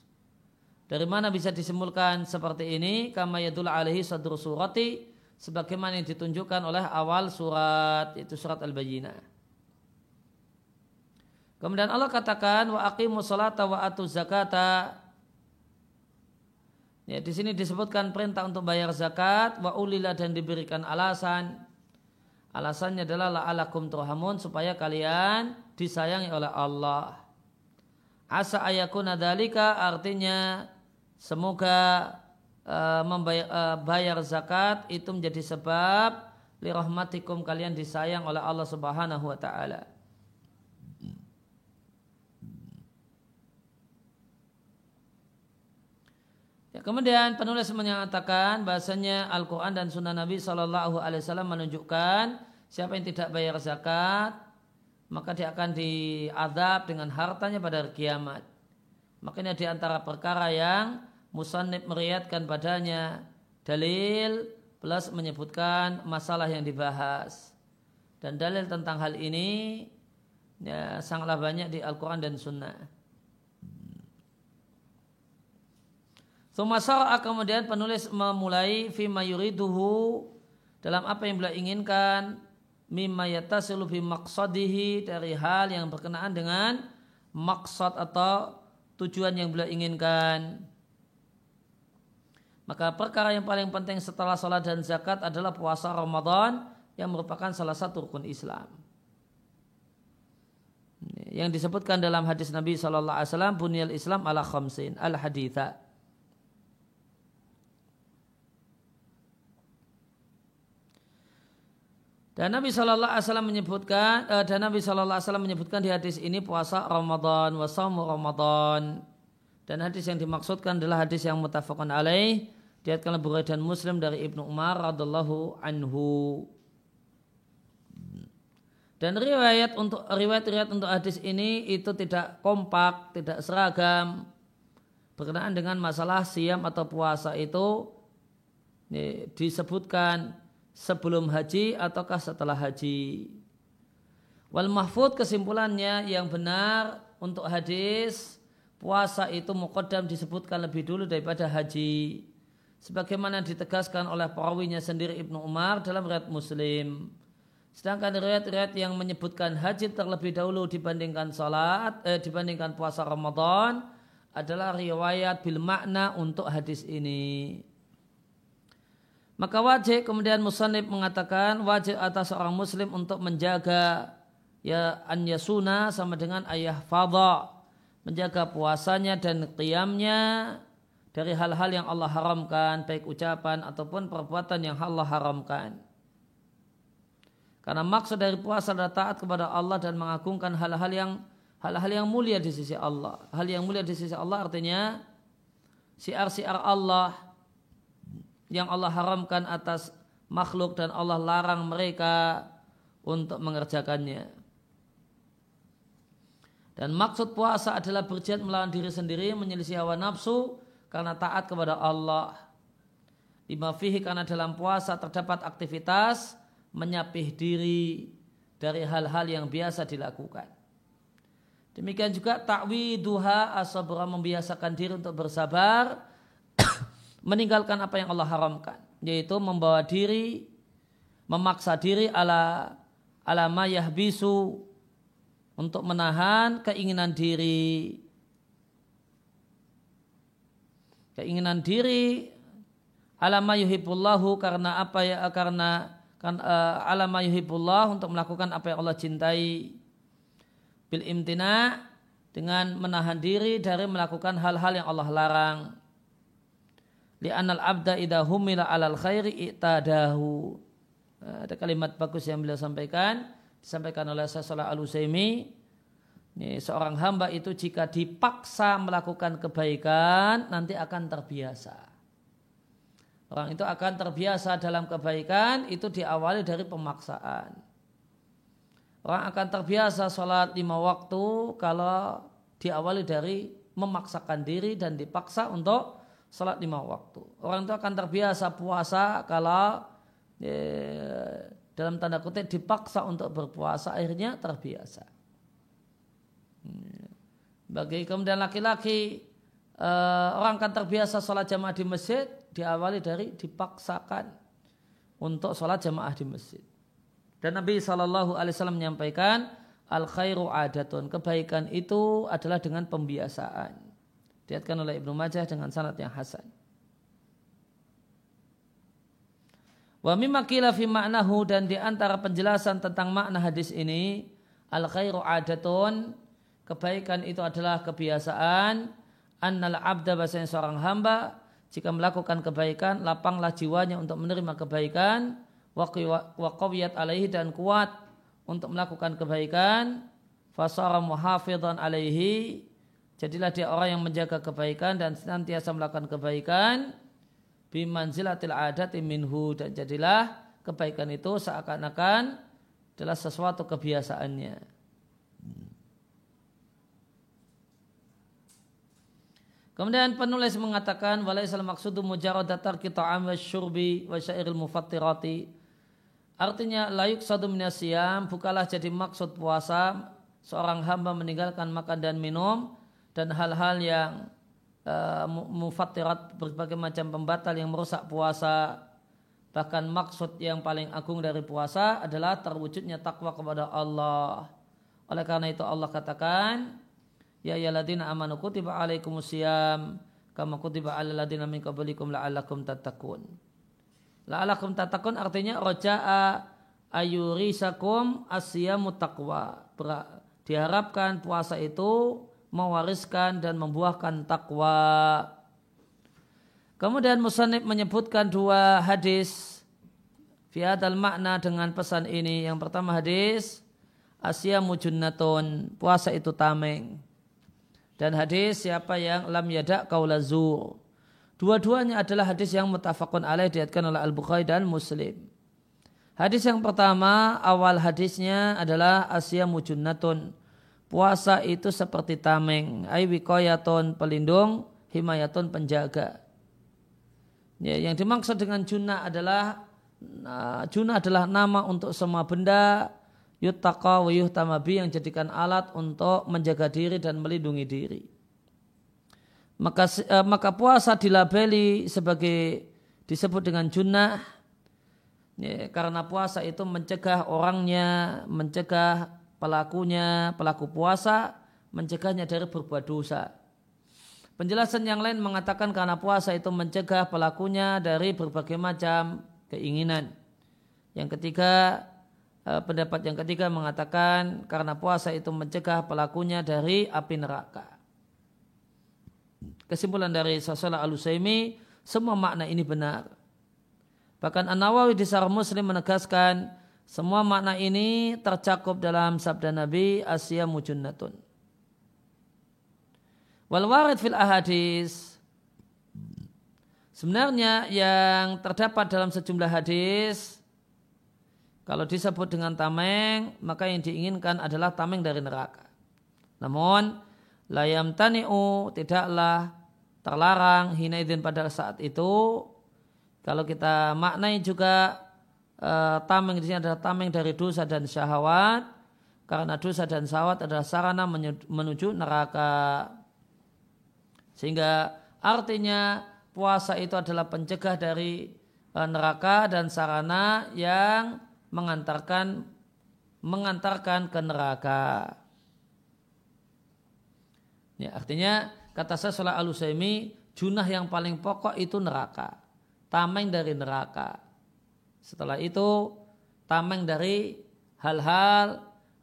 Dari mana bisa disimpulkan seperti ini? Kama yadul alaihi sadru surati sebagaimana yang ditunjukkan oleh awal surat itu surat Al-Bayyinah. Kemudian Allah katakan wa aqimu salata wa atu zakata. Ya, di sini disebutkan perintah untuk bayar zakat wa ulila dan diberikan alasan. Alasannya adalah la'alakum turhamun supaya kalian disayangi oleh Allah. Asa ayakuna dalika artinya semoga Eh, membayar bayar zakat itu menjadi sebab lirahmatikum kalian disayang oleh Allah Subhanahu wa taala. Ya, kemudian penulis menyatakan bahasanya Al-Quran dan Sunnah Nabi Shallallahu Alaihi Wasallam menunjukkan siapa yang tidak bayar zakat maka dia akan diadab dengan hartanya pada hari kiamat. Makanya di antara perkara yang musannib meriatkan padanya dalil plus menyebutkan masalah yang dibahas dan dalil tentang hal ini ya, sangatlah banyak di Al-Quran dan Sunnah. Sumasara kemudian penulis memulai fima yuriduhu dalam apa yang beliau inginkan mimma yatasilu fi maqsadihi dari hal yang berkenaan dengan maksud atau tujuan yang beliau inginkan. Maka perkara yang paling penting setelah sholat dan zakat adalah puasa Ramadan yang merupakan salah satu rukun Islam. Yang disebutkan dalam hadis Nabi Shallallahu Alaihi Wasallam, bunyal Islam ala khamsin al haditha. Dan Nabi Shallallahu Alaihi Wasallam menyebutkan uh, dan Nabi Shallallahu Alaihi Wasallam menyebutkan di hadis ini puasa Ramadan, wasamu Ramadan. Dan hadis yang dimaksudkan adalah hadis yang mutafakun alaih Diatkan Bukhari dan Muslim dari Ibnu Umar radhiallahu anhu. Dan riwayat untuk riwayat-riwayat untuk hadis ini itu tidak kompak, tidak seragam. Berkenaan dengan masalah siam atau puasa itu ini, disebutkan sebelum haji ataukah setelah haji. Wal mahfud kesimpulannya yang benar untuk hadis puasa itu muqaddam disebutkan lebih dulu daripada haji sebagaimana ditegaskan oleh perawinya sendiri Ibnu Umar dalam riwayat Muslim. Sedangkan riwayat-riwayat yang menyebutkan haji terlebih dahulu dibandingkan salat eh, dibandingkan puasa Ramadan adalah riwayat bil makna untuk hadis ini. Maka wajib kemudian Musanib mengatakan wajib atas seorang muslim untuk menjaga ya an yasuna sama dengan ayah fadha menjaga puasanya dan qiyamnya dari hal-hal yang Allah haramkan, baik ucapan ataupun perbuatan yang Allah haramkan. Karena maksud dari puasa adalah taat kepada Allah dan mengagungkan hal-hal yang hal-hal yang mulia di sisi Allah. Hal yang mulia di sisi Allah artinya siar-siar Allah yang Allah haramkan atas makhluk dan Allah larang mereka untuk mengerjakannya. Dan maksud puasa adalah berjihad melawan diri sendiri, menyelisih hawa nafsu, karena taat kepada Allah. Lima fihi karena dalam puasa terdapat aktivitas menyapih diri dari hal-hal yang biasa dilakukan. Demikian juga ta'widuha asabra membiasakan diri untuk bersabar meninggalkan apa yang Allah haramkan yaitu membawa diri memaksa diri ala alama yahbisu untuk menahan keinginan diri. Keinginan diri alama yuhibbullahu karena apa ya karena kan uh, alama yuhibbullah untuk melakukan apa yang Allah cintai. Bil imtina dengan menahan diri dari melakukan hal-hal yang Allah larang li'anal abda idha humila alal khairi i'tadahu. Ada kalimat bagus yang beliau sampaikan disampaikan oleh Salah Al-Usaimi seorang hamba itu jika dipaksa melakukan kebaikan nanti akan terbiasa. Orang itu akan terbiasa dalam kebaikan itu diawali dari pemaksaan. Orang akan terbiasa sholat lima waktu kalau diawali dari memaksakan diri dan dipaksa untuk salat lima waktu. Orang itu akan terbiasa puasa kalau ya, dalam tanda kutip dipaksa untuk berpuasa akhirnya terbiasa. Bagi kemudian laki-laki uh, orang akan terbiasa sholat jamaah di masjid diawali dari dipaksakan untuk sholat jamaah di masjid. Dan Nabi Shallallahu Alaihi Wasallam menyampaikan al khairu adatun kebaikan itu adalah dengan pembiasaan. Diatkan oleh Ibnu Majah dengan sanad yang hasan. Wa mimma qila fi ma'nahu dan di antara penjelasan tentang makna hadis ini al khairu adatun kebaikan itu adalah kebiasaan annal abda bahasanya seorang hamba jika melakukan kebaikan lapanglah jiwanya untuk menerima kebaikan wa qawiyat alaihi dan kuat untuk melakukan kebaikan fasara muhafidhan alaihi Jadilah dia orang yang menjaga kebaikan dan senantiasa melakukan kebaikan. Bimanzilatil adati minhu. Dan jadilah kebaikan itu seakan-akan adalah sesuatu kebiasaannya. Kemudian penulis mengatakan walaisal maksudu mujaradatar kita amal syurbi wa syairil mufattirati. Artinya layuk satu minasyam bukalah jadi maksud puasa. Seorang hamba meninggalkan makan dan minum dan hal-hal yang uh, mufattirat berbagai macam pembatal yang merusak puasa. Bahkan maksud yang paling agung dari puasa adalah terwujudnya takwa kepada Allah. Oleh karena itu Allah katakan ya ayyuhalladzina amanu kutiba alaikumusiyam kama kutiba alal ladzina min qablikum la'allakum tattaqun. La'allakum tattaqun artinya roja'a ayurisakum asyamu taqwa. Diharapkan puasa itu mewariskan dan membuahkan takwa. Kemudian Musanib menyebutkan dua hadis fiadal makna dengan pesan ini. Yang pertama hadis Asia mujunnatun, puasa itu tameng. Dan hadis siapa yang lam yadak kaulazur. Dua-duanya adalah hadis yang mutafakun alaih diatkan oleh Al-Bukhari dan Muslim. Hadis yang pertama, awal hadisnya adalah Asia mujunnatun puasa itu seperti tameng, ai wikoyaton pelindung, himayatun penjaga. Ya, yang dimaksud dengan junah adalah nah, junah adalah nama untuk semua benda yuttaqa wa yuhtamabi yang jadikan alat untuk menjaga diri dan melindungi diri. Maka eh, maka puasa dilabeli sebagai disebut dengan junah ya, karena puasa itu mencegah orangnya, mencegah pelakunya, pelaku puasa, mencegahnya dari berbuat dosa. Penjelasan yang lain mengatakan karena puasa itu mencegah pelakunya dari berbagai macam keinginan. Yang ketiga, eh, pendapat yang ketiga mengatakan karena puasa itu mencegah pelakunya dari api neraka. Kesimpulan dari Sasala Al-Usaimi, semua makna ini benar. Bahkan An-Nawawi di Sarah Muslim menegaskan semua makna ini tercakup dalam sabda Nabi Asia mujunnatun. Wal warid fil ahadis Sebenarnya yang terdapat dalam sejumlah hadis kalau disebut dengan tameng maka yang diinginkan adalah tameng dari neraka. Namun layam tani'u tidaklah terlarang hinaidin pada saat itu kalau kita maknai juga uh, tameng di sini adalah tameng dari dosa dan syahwat. karena dosa dan sawat adalah sarana menuju neraka. Sehingga artinya puasa itu adalah pencegah dari eh, neraka dan sarana yang mengantarkan mengantarkan ke neraka. Ya, artinya kata saya Salah al junah yang paling pokok itu neraka. Tameng dari neraka. Setelah itu tameng dari hal-hal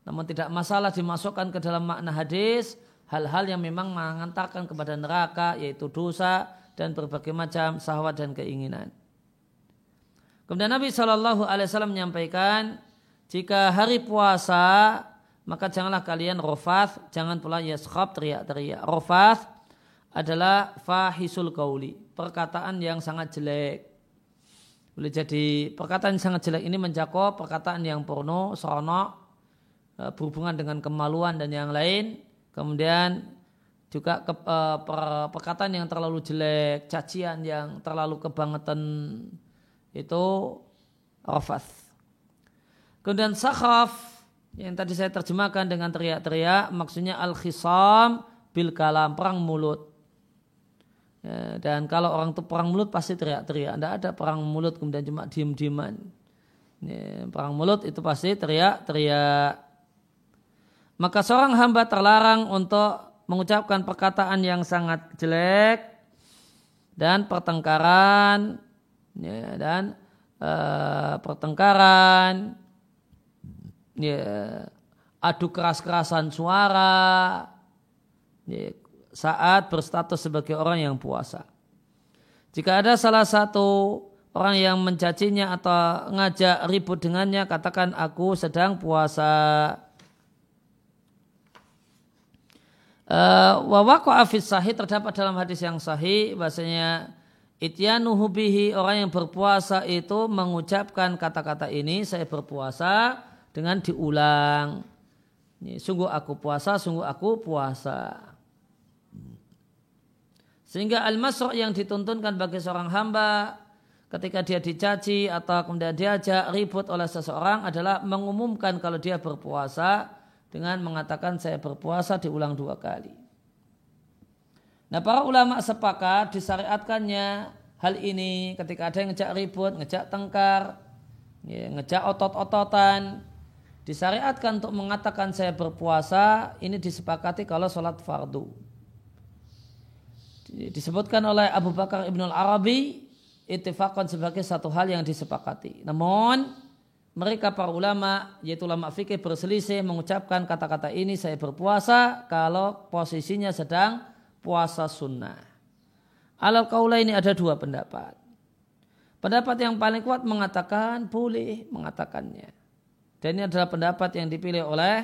namun tidak masalah dimasukkan ke dalam makna hadis hal-hal yang memang mengantarkan kepada neraka yaitu dosa dan berbagai macam sahwat dan keinginan. Kemudian Nabi Shallallahu Alaihi Wasallam menyampaikan jika hari puasa maka janganlah kalian rofath, jangan pula yaskhab teriak-teriak. Rofath adalah fahisul kauli, perkataan yang sangat jelek. Boleh jadi perkataan yang sangat jelek ini mencakup perkataan yang porno, sonok, e, berhubungan dengan kemaluan dan yang lain. Kemudian juga ke, uh, per, perkataan yang terlalu jelek, cacian yang terlalu kebangetan itu rofath. Kemudian sakhaf yang tadi saya terjemahkan dengan teriak-teriak maksudnya al-khisam bil kalam perang mulut. Ya, dan kalau orang itu perang mulut pasti teriak-teriak. Tidak ada perang mulut kemudian cuma diem-dieman. Ya, perang mulut itu pasti teriak-teriak. Maka seorang hamba terlarang untuk mengucapkan perkataan yang sangat jelek dan pertengkaran ya, dan uh, pertengkaran ya, adu keras-kerasan suara ya, saat berstatus sebagai orang yang puasa. Jika ada salah satu orang yang mencacinya atau ngajak ribut dengannya, katakan aku sedang puasa. Eh, Wawako afis sahih terdapat dalam hadis yang sahih bahasanya ityanuhu bihi orang yang berpuasa itu mengucapkan kata-kata ini saya berpuasa dengan diulang. Sungguh aku puasa, sungguh aku puasa. Sehingga al-masru' yang dituntunkan bagi seorang hamba ketika dia dicaci atau kemudian diajak ribut oleh seseorang adalah mengumumkan kalau dia berpuasa dengan mengatakan saya berpuasa diulang dua kali. Nah para ulama sepakat disyariatkannya hal ini ketika ada yang ngejak ribut, ngejak tengkar, ya, ngejak otot-ototan, Disyariatkan untuk mengatakan saya berpuasa ini disepakati kalau sholat fardu. Disebutkan oleh Abu Bakar Ibn Arabi itifakon sebagai satu hal yang disepakati. Namun mereka para ulama yaitu ulama fikih berselisih mengucapkan kata-kata ini saya berpuasa kalau posisinya sedang puasa sunnah. Alal kaula ini ada dua pendapat. Pendapat yang paling kuat mengatakan boleh mengatakannya. Dan ini adalah pendapat yang dipilih oleh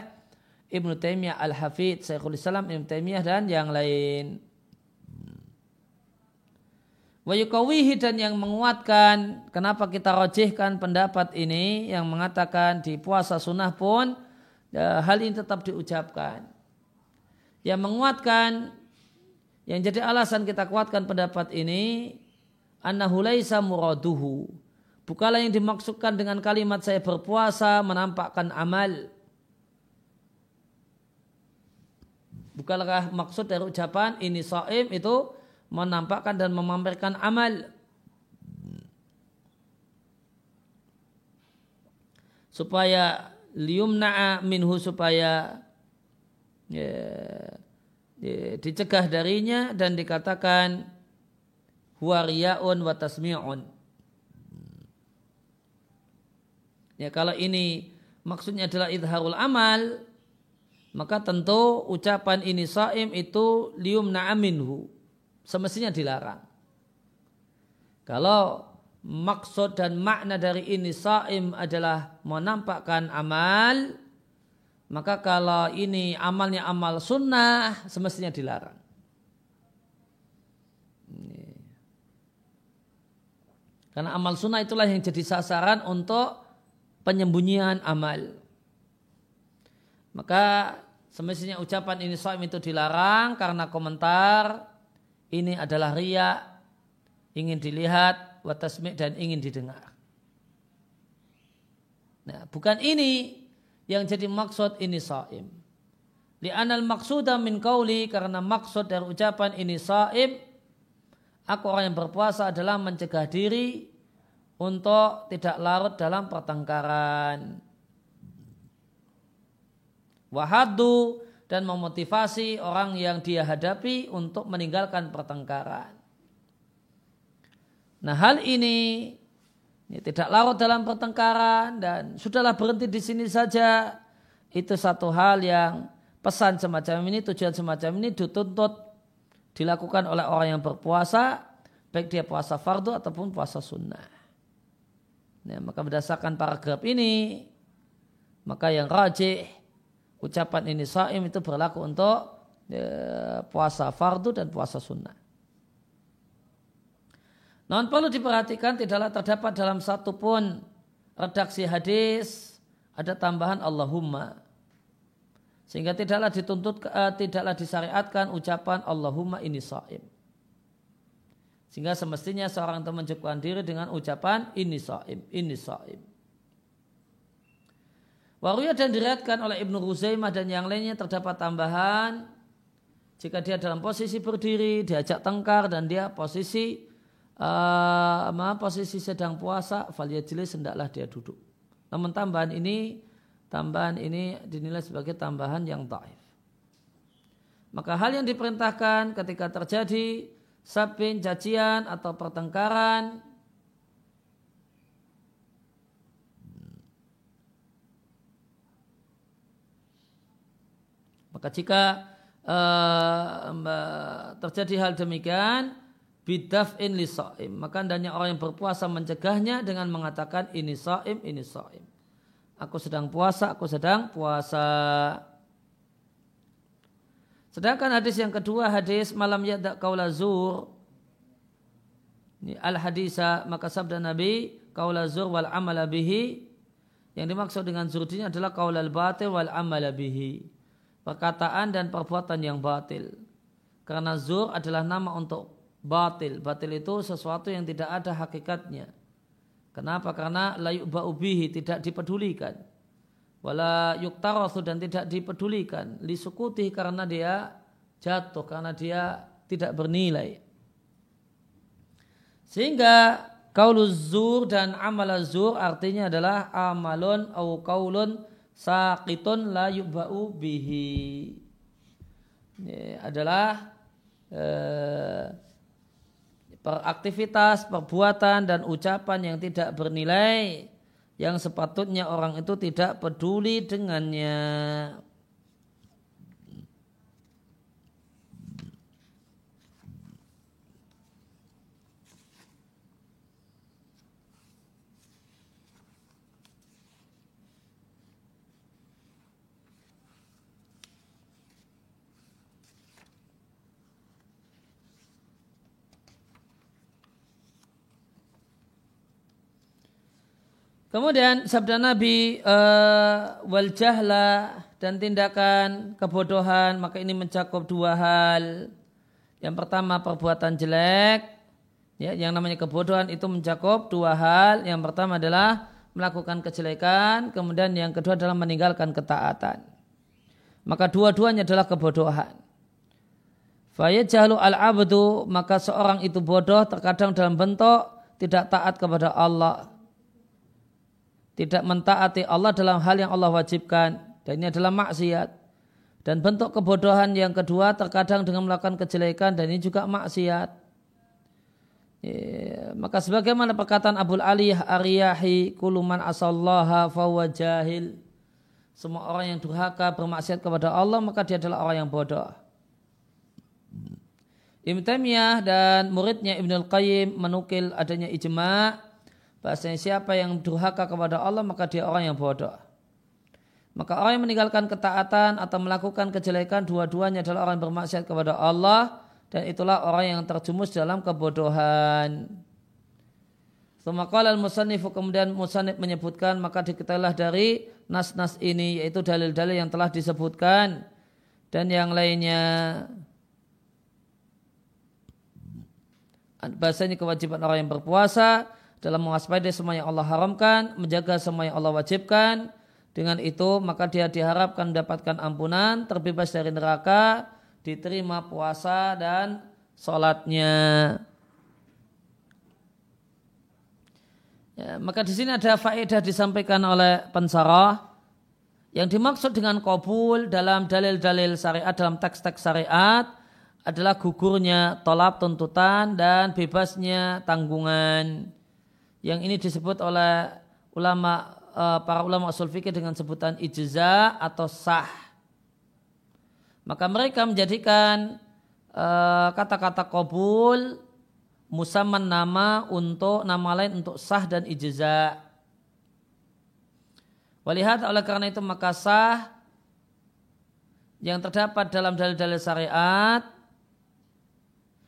Ibnu Taimiyah Al-Hafidh, Syekhul Islam Ibnu Taimiyah dan yang lain. Wayukawihi dan yang menguatkan kenapa kita rojihkan pendapat ini yang mengatakan di puasa sunnah pun ya, hal ini tetap diucapkan. Yang menguatkan yang jadi alasan kita kuatkan pendapat ini annahu laisa muraduhu Bukalah yang dimaksudkan dengan kalimat saya berpuasa menampakkan amal. Bukankah maksud dari ucapan ini saim itu menampakkan dan memamerkan amal. Supaya liumna'a minhu supaya ya, dicegah darinya dan dikatakan huwariyaun wa tasmi'un Ya kalau ini maksudnya adalah idharul amal, maka tentu ucapan ini saim itu lium na'aminhu. Semestinya dilarang. Kalau maksud dan makna dari ini saim adalah menampakkan amal, maka kalau ini amalnya amal sunnah, semestinya dilarang. Karena amal sunnah itulah yang jadi sasaran untuk penyembunyian amal. Maka semestinya ucapan ini soal itu dilarang karena komentar ini adalah ria, ingin dilihat, watasmi dan ingin didengar. Nah, bukan ini yang jadi maksud ini saim. Li'anal maksuda min kauli karena maksud dari ucapan ini saim aku orang yang berpuasa adalah mencegah diri untuk tidak larut dalam pertengkaran. Wahadu dan memotivasi orang yang dia hadapi untuk meninggalkan pertengkaran. Nah hal ini, ini tidak larut dalam pertengkaran dan sudahlah berhenti di sini saja. Itu satu hal yang pesan semacam ini, tujuan semacam ini dituntut dilakukan oleh orang yang berpuasa, baik dia puasa fardu ataupun puasa sunnah. Nah, maka berdasarkan paragraf ini, maka yang rajih ucapan ini saim itu berlaku untuk ya, puasa fardu dan puasa sunnah. Namun perlu diperhatikan tidaklah terdapat dalam satu pun redaksi hadis ada tambahan Allahumma. Sehingga tidaklah dituntut uh, tidaklah disyariatkan ucapan Allahumma ini saim. Sehingga semestinya seorang itu mencukupkan diri dengan ucapan ini saim, ini saim. Waruya dan diriatkan oleh Ibnu Huzaimah dan yang lainnya terdapat tambahan jika dia dalam posisi berdiri, diajak tengkar dan dia posisi uh, posisi sedang puasa, jelis hendaklah dia duduk. Namun tambahan ini tambahan ini dinilai sebagai tambahan yang taif. Maka hal yang diperintahkan ketika terjadi sabin, cacian atau pertengkaran Maka jika uh, terjadi hal demikian, bidaf'in li sa'im. Maka hendaknya orang yang berpuasa mencegahnya dengan mengatakan ini sa'im, ini sa'im. Aku sedang puasa, aku sedang puasa. Sedangkan hadis yang kedua, hadis malam yadda kaula zur. Ini al hadisa maka sabda Nabi kaula zur wal amala bihi. Yang dimaksud dengan zur adalah kaula al batil wal amala bihi perkataan dan perbuatan yang batil. Karena zur adalah nama untuk batil. Batil itu sesuatu yang tidak ada hakikatnya. Kenapa? Karena layuk ba'ubihi tidak dipedulikan. Wala yuktarasu dan tidak dipedulikan. Lisukuti karena dia jatuh, karena dia tidak bernilai. Sehingga kauluz zur dan amal zur artinya adalah amalun au kaulun saqitun la yubba'u bihi ini adalah eh, peraktivitas, perbuatan dan ucapan yang tidak bernilai yang sepatutnya orang itu tidak peduli dengannya. Kemudian sabda Nabi uh, wal jahla dan tindakan kebodohan maka ini mencakup dua hal. Yang pertama perbuatan jelek, ya, yang namanya kebodohan itu mencakup dua hal. Yang pertama adalah melakukan kejelekan, kemudian yang kedua adalah meninggalkan ketaatan. Maka dua-duanya adalah kebodohan. Fayajhalu al-abdu maka seorang itu bodoh terkadang dalam bentuk tidak taat kepada Allah tidak mentaati Allah dalam hal yang Allah wajibkan. Dan ini adalah maksiat. Dan bentuk kebodohan yang kedua terkadang dengan melakukan kejelekan dan ini juga maksiat. Ya, maka sebagaimana perkataan Abu Ali Ariyahi kuluman asallaha fawa jahil. Semua orang yang durhaka bermaksiat kepada Allah maka dia adalah orang yang bodoh. Ibn Taimiyah dan muridnya Ibnul Qayyim menukil adanya ijma' Bahasanya siapa yang durhaka kepada Allah maka dia orang yang bodoh. Maka orang yang meninggalkan ketaatan atau melakukan kejelekan dua-duanya adalah orang yang bermaksiat kepada Allah dan itulah orang yang terjumus dalam kebodohan. Semakal al-musannifu kemudian musannif menyebutkan maka diketahuilah dari nas-nas ini yaitu dalil-dalil yang telah disebutkan dan yang lainnya bahasanya kewajiban orang yang berpuasa dalam mewaspadai semua yang Allah haramkan, menjaga semua yang Allah wajibkan, Dengan itu maka dia diharapkan mendapatkan ampunan, terbebas dari neraka, diterima puasa dan sholatnya. Ya, maka di sini ada faedah disampaikan oleh pensarah yang dimaksud dengan kabul dalam dalil-dalil syariat dalam teks-teks syariat adalah gugurnya tolap tuntutan dan bebasnya tanggungan. Yang ini disebut oleh ulama uh, para ulama usul fikih dengan sebutan ijza atau sah. Maka mereka menjadikan eh, kata-kata kabul musaman nama untuk nama lain untuk sah dan ijza. Walihat oleh karena itu maka sah yang terdapat dalam dalil-dalil syariat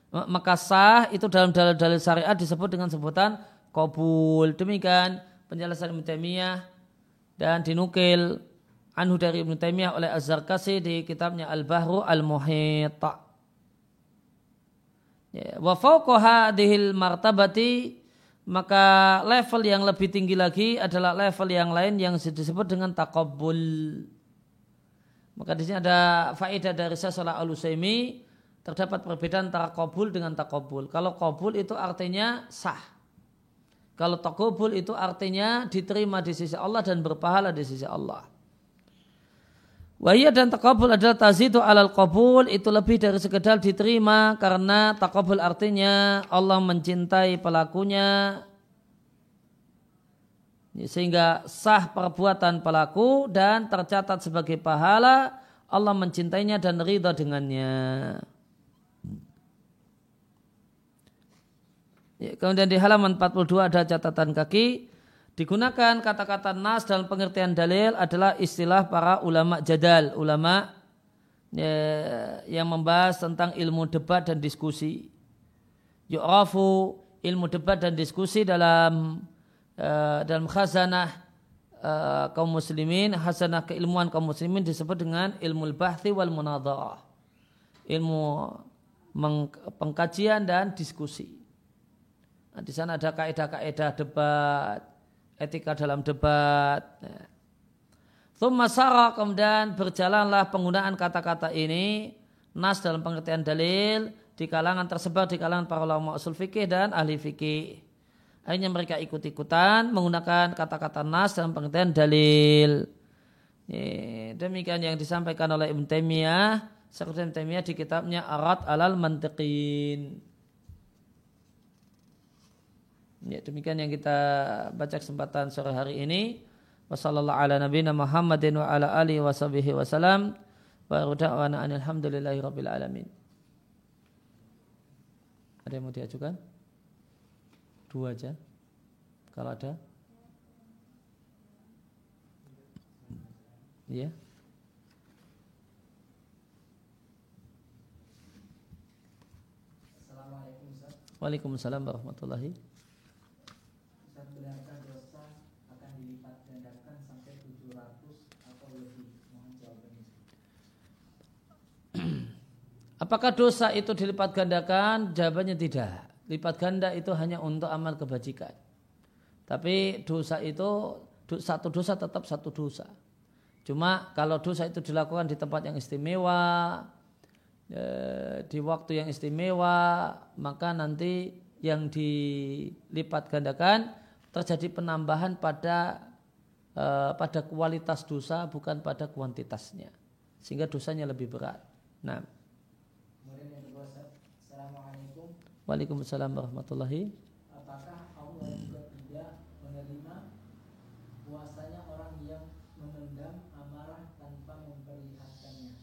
maka sah itu dalam dalil-dalil syariat disebut dengan sebutan kabul. Demikian penjelasan Ibnu Taimiyah dan dinukil anhu dari Ibnu Taimiyah oleh Az-Zarkasi di kitabnya Al-Bahru Al-Muhit. Ya, wa fawqa martabati maka level yang lebih tinggi lagi adalah level yang lain yang disebut dengan taqabbul. Maka di sini ada faedah dari Syaikh Al-Utsaimin terdapat perbedaan antara kabul dengan takobul. Kalau kabul itu artinya sah. Kalau takobul itu artinya diterima di sisi Allah dan berpahala di sisi Allah. Wahia dan takabul adalah tazidu alal kabul itu lebih dari sekedar diterima karena takabul artinya Allah mencintai pelakunya sehingga sah perbuatan pelaku dan tercatat sebagai pahala Allah mencintainya dan ridha dengannya. Ya, kemudian di halaman 42 ada catatan kaki. Digunakan kata-kata nas dalam pengertian dalil adalah istilah para ulama jadal, ulama ya, yang membahas tentang ilmu debat dan diskusi. Yu'rafu ilmu debat dan diskusi dalam uh, dalam khazanah uh, kaum muslimin, khazanah keilmuan kaum muslimin disebut dengan ilmu bahthi wal munadharah. Ilmu pengkajian dan diskusi. Nah, di sana ada kaidah-kaidah debat, etika dalam debat. Thumma sara kemudian berjalanlah penggunaan kata-kata ini nas dalam pengertian dalil di kalangan tersebar di kalangan para ulama usul fikih dan ahli fikih. Akhirnya mereka ikut-ikutan menggunakan kata-kata nas dalam pengertian dalil. Demikian yang disampaikan oleh Ibn Taimiyah, Syekh Ibn di kitabnya Arat alal Mantiqin. Ya, demikian yang kita baca kesempatan sore hari ini. Wassallallahu ala nabiyina Muhammadin wa ala alihi wa sahbihi wa salam. Wa da'wana alhamdulillahi rabbil alamin. Ada yang mau diajukan? Dua aja. Kalau ada. Iya. Waalaikumsalam warahmatullahi Apakah dosa itu dilipat gandakan? Jawabannya tidak. Lipat ganda itu hanya untuk amal kebajikan. Tapi dosa itu satu dosa tetap satu dosa. Cuma kalau dosa itu dilakukan di tempat yang istimewa, eh, di waktu yang istimewa, maka nanti yang dilipat gandakan terjadi penambahan pada eh, pada kualitas dosa bukan pada kuantitasnya. Sehingga dosanya lebih berat. Nah, Waalaikumsalam warahmatullahi Apakah Allah juga tidak menerima puasanya orang yang memendam amarah tanpa memperlihatkannya?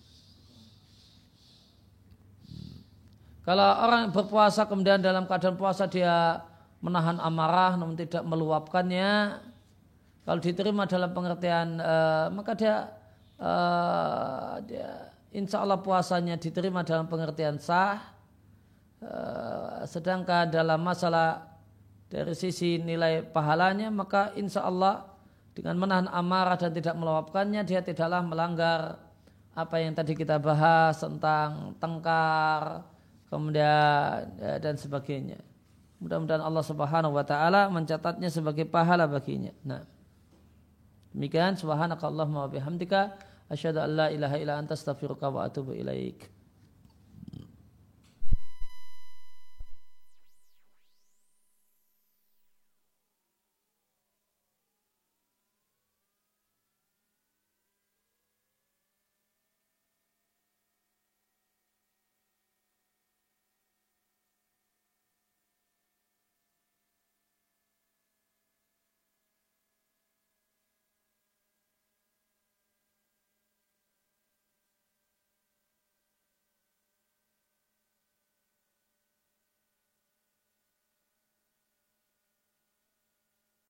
Kalau orang berpuasa kemudian dalam keadaan puasa dia menahan amarah namun tidak meluapkannya, kalau diterima dalam pengertian uh, maka dia, uh, dia insya Allah puasanya diterima dalam pengertian sah Eh, sedangkan dalam masalah dari sisi nilai pahalanya maka insya Allah dengan menahan amarah dan tidak meluapkannya dia tidaklah melanggar apa yang tadi kita bahas tentang tengkar kemudian ya, dan sebagainya. Mudah-mudahan Allah Subhanahu wa taala mencatatnya sebagai pahala baginya. Nah. Demikian subhanakallahumma wa bihamdika asyhadu an la ilaha illa anta astaghfiruka wa atubu ilaik.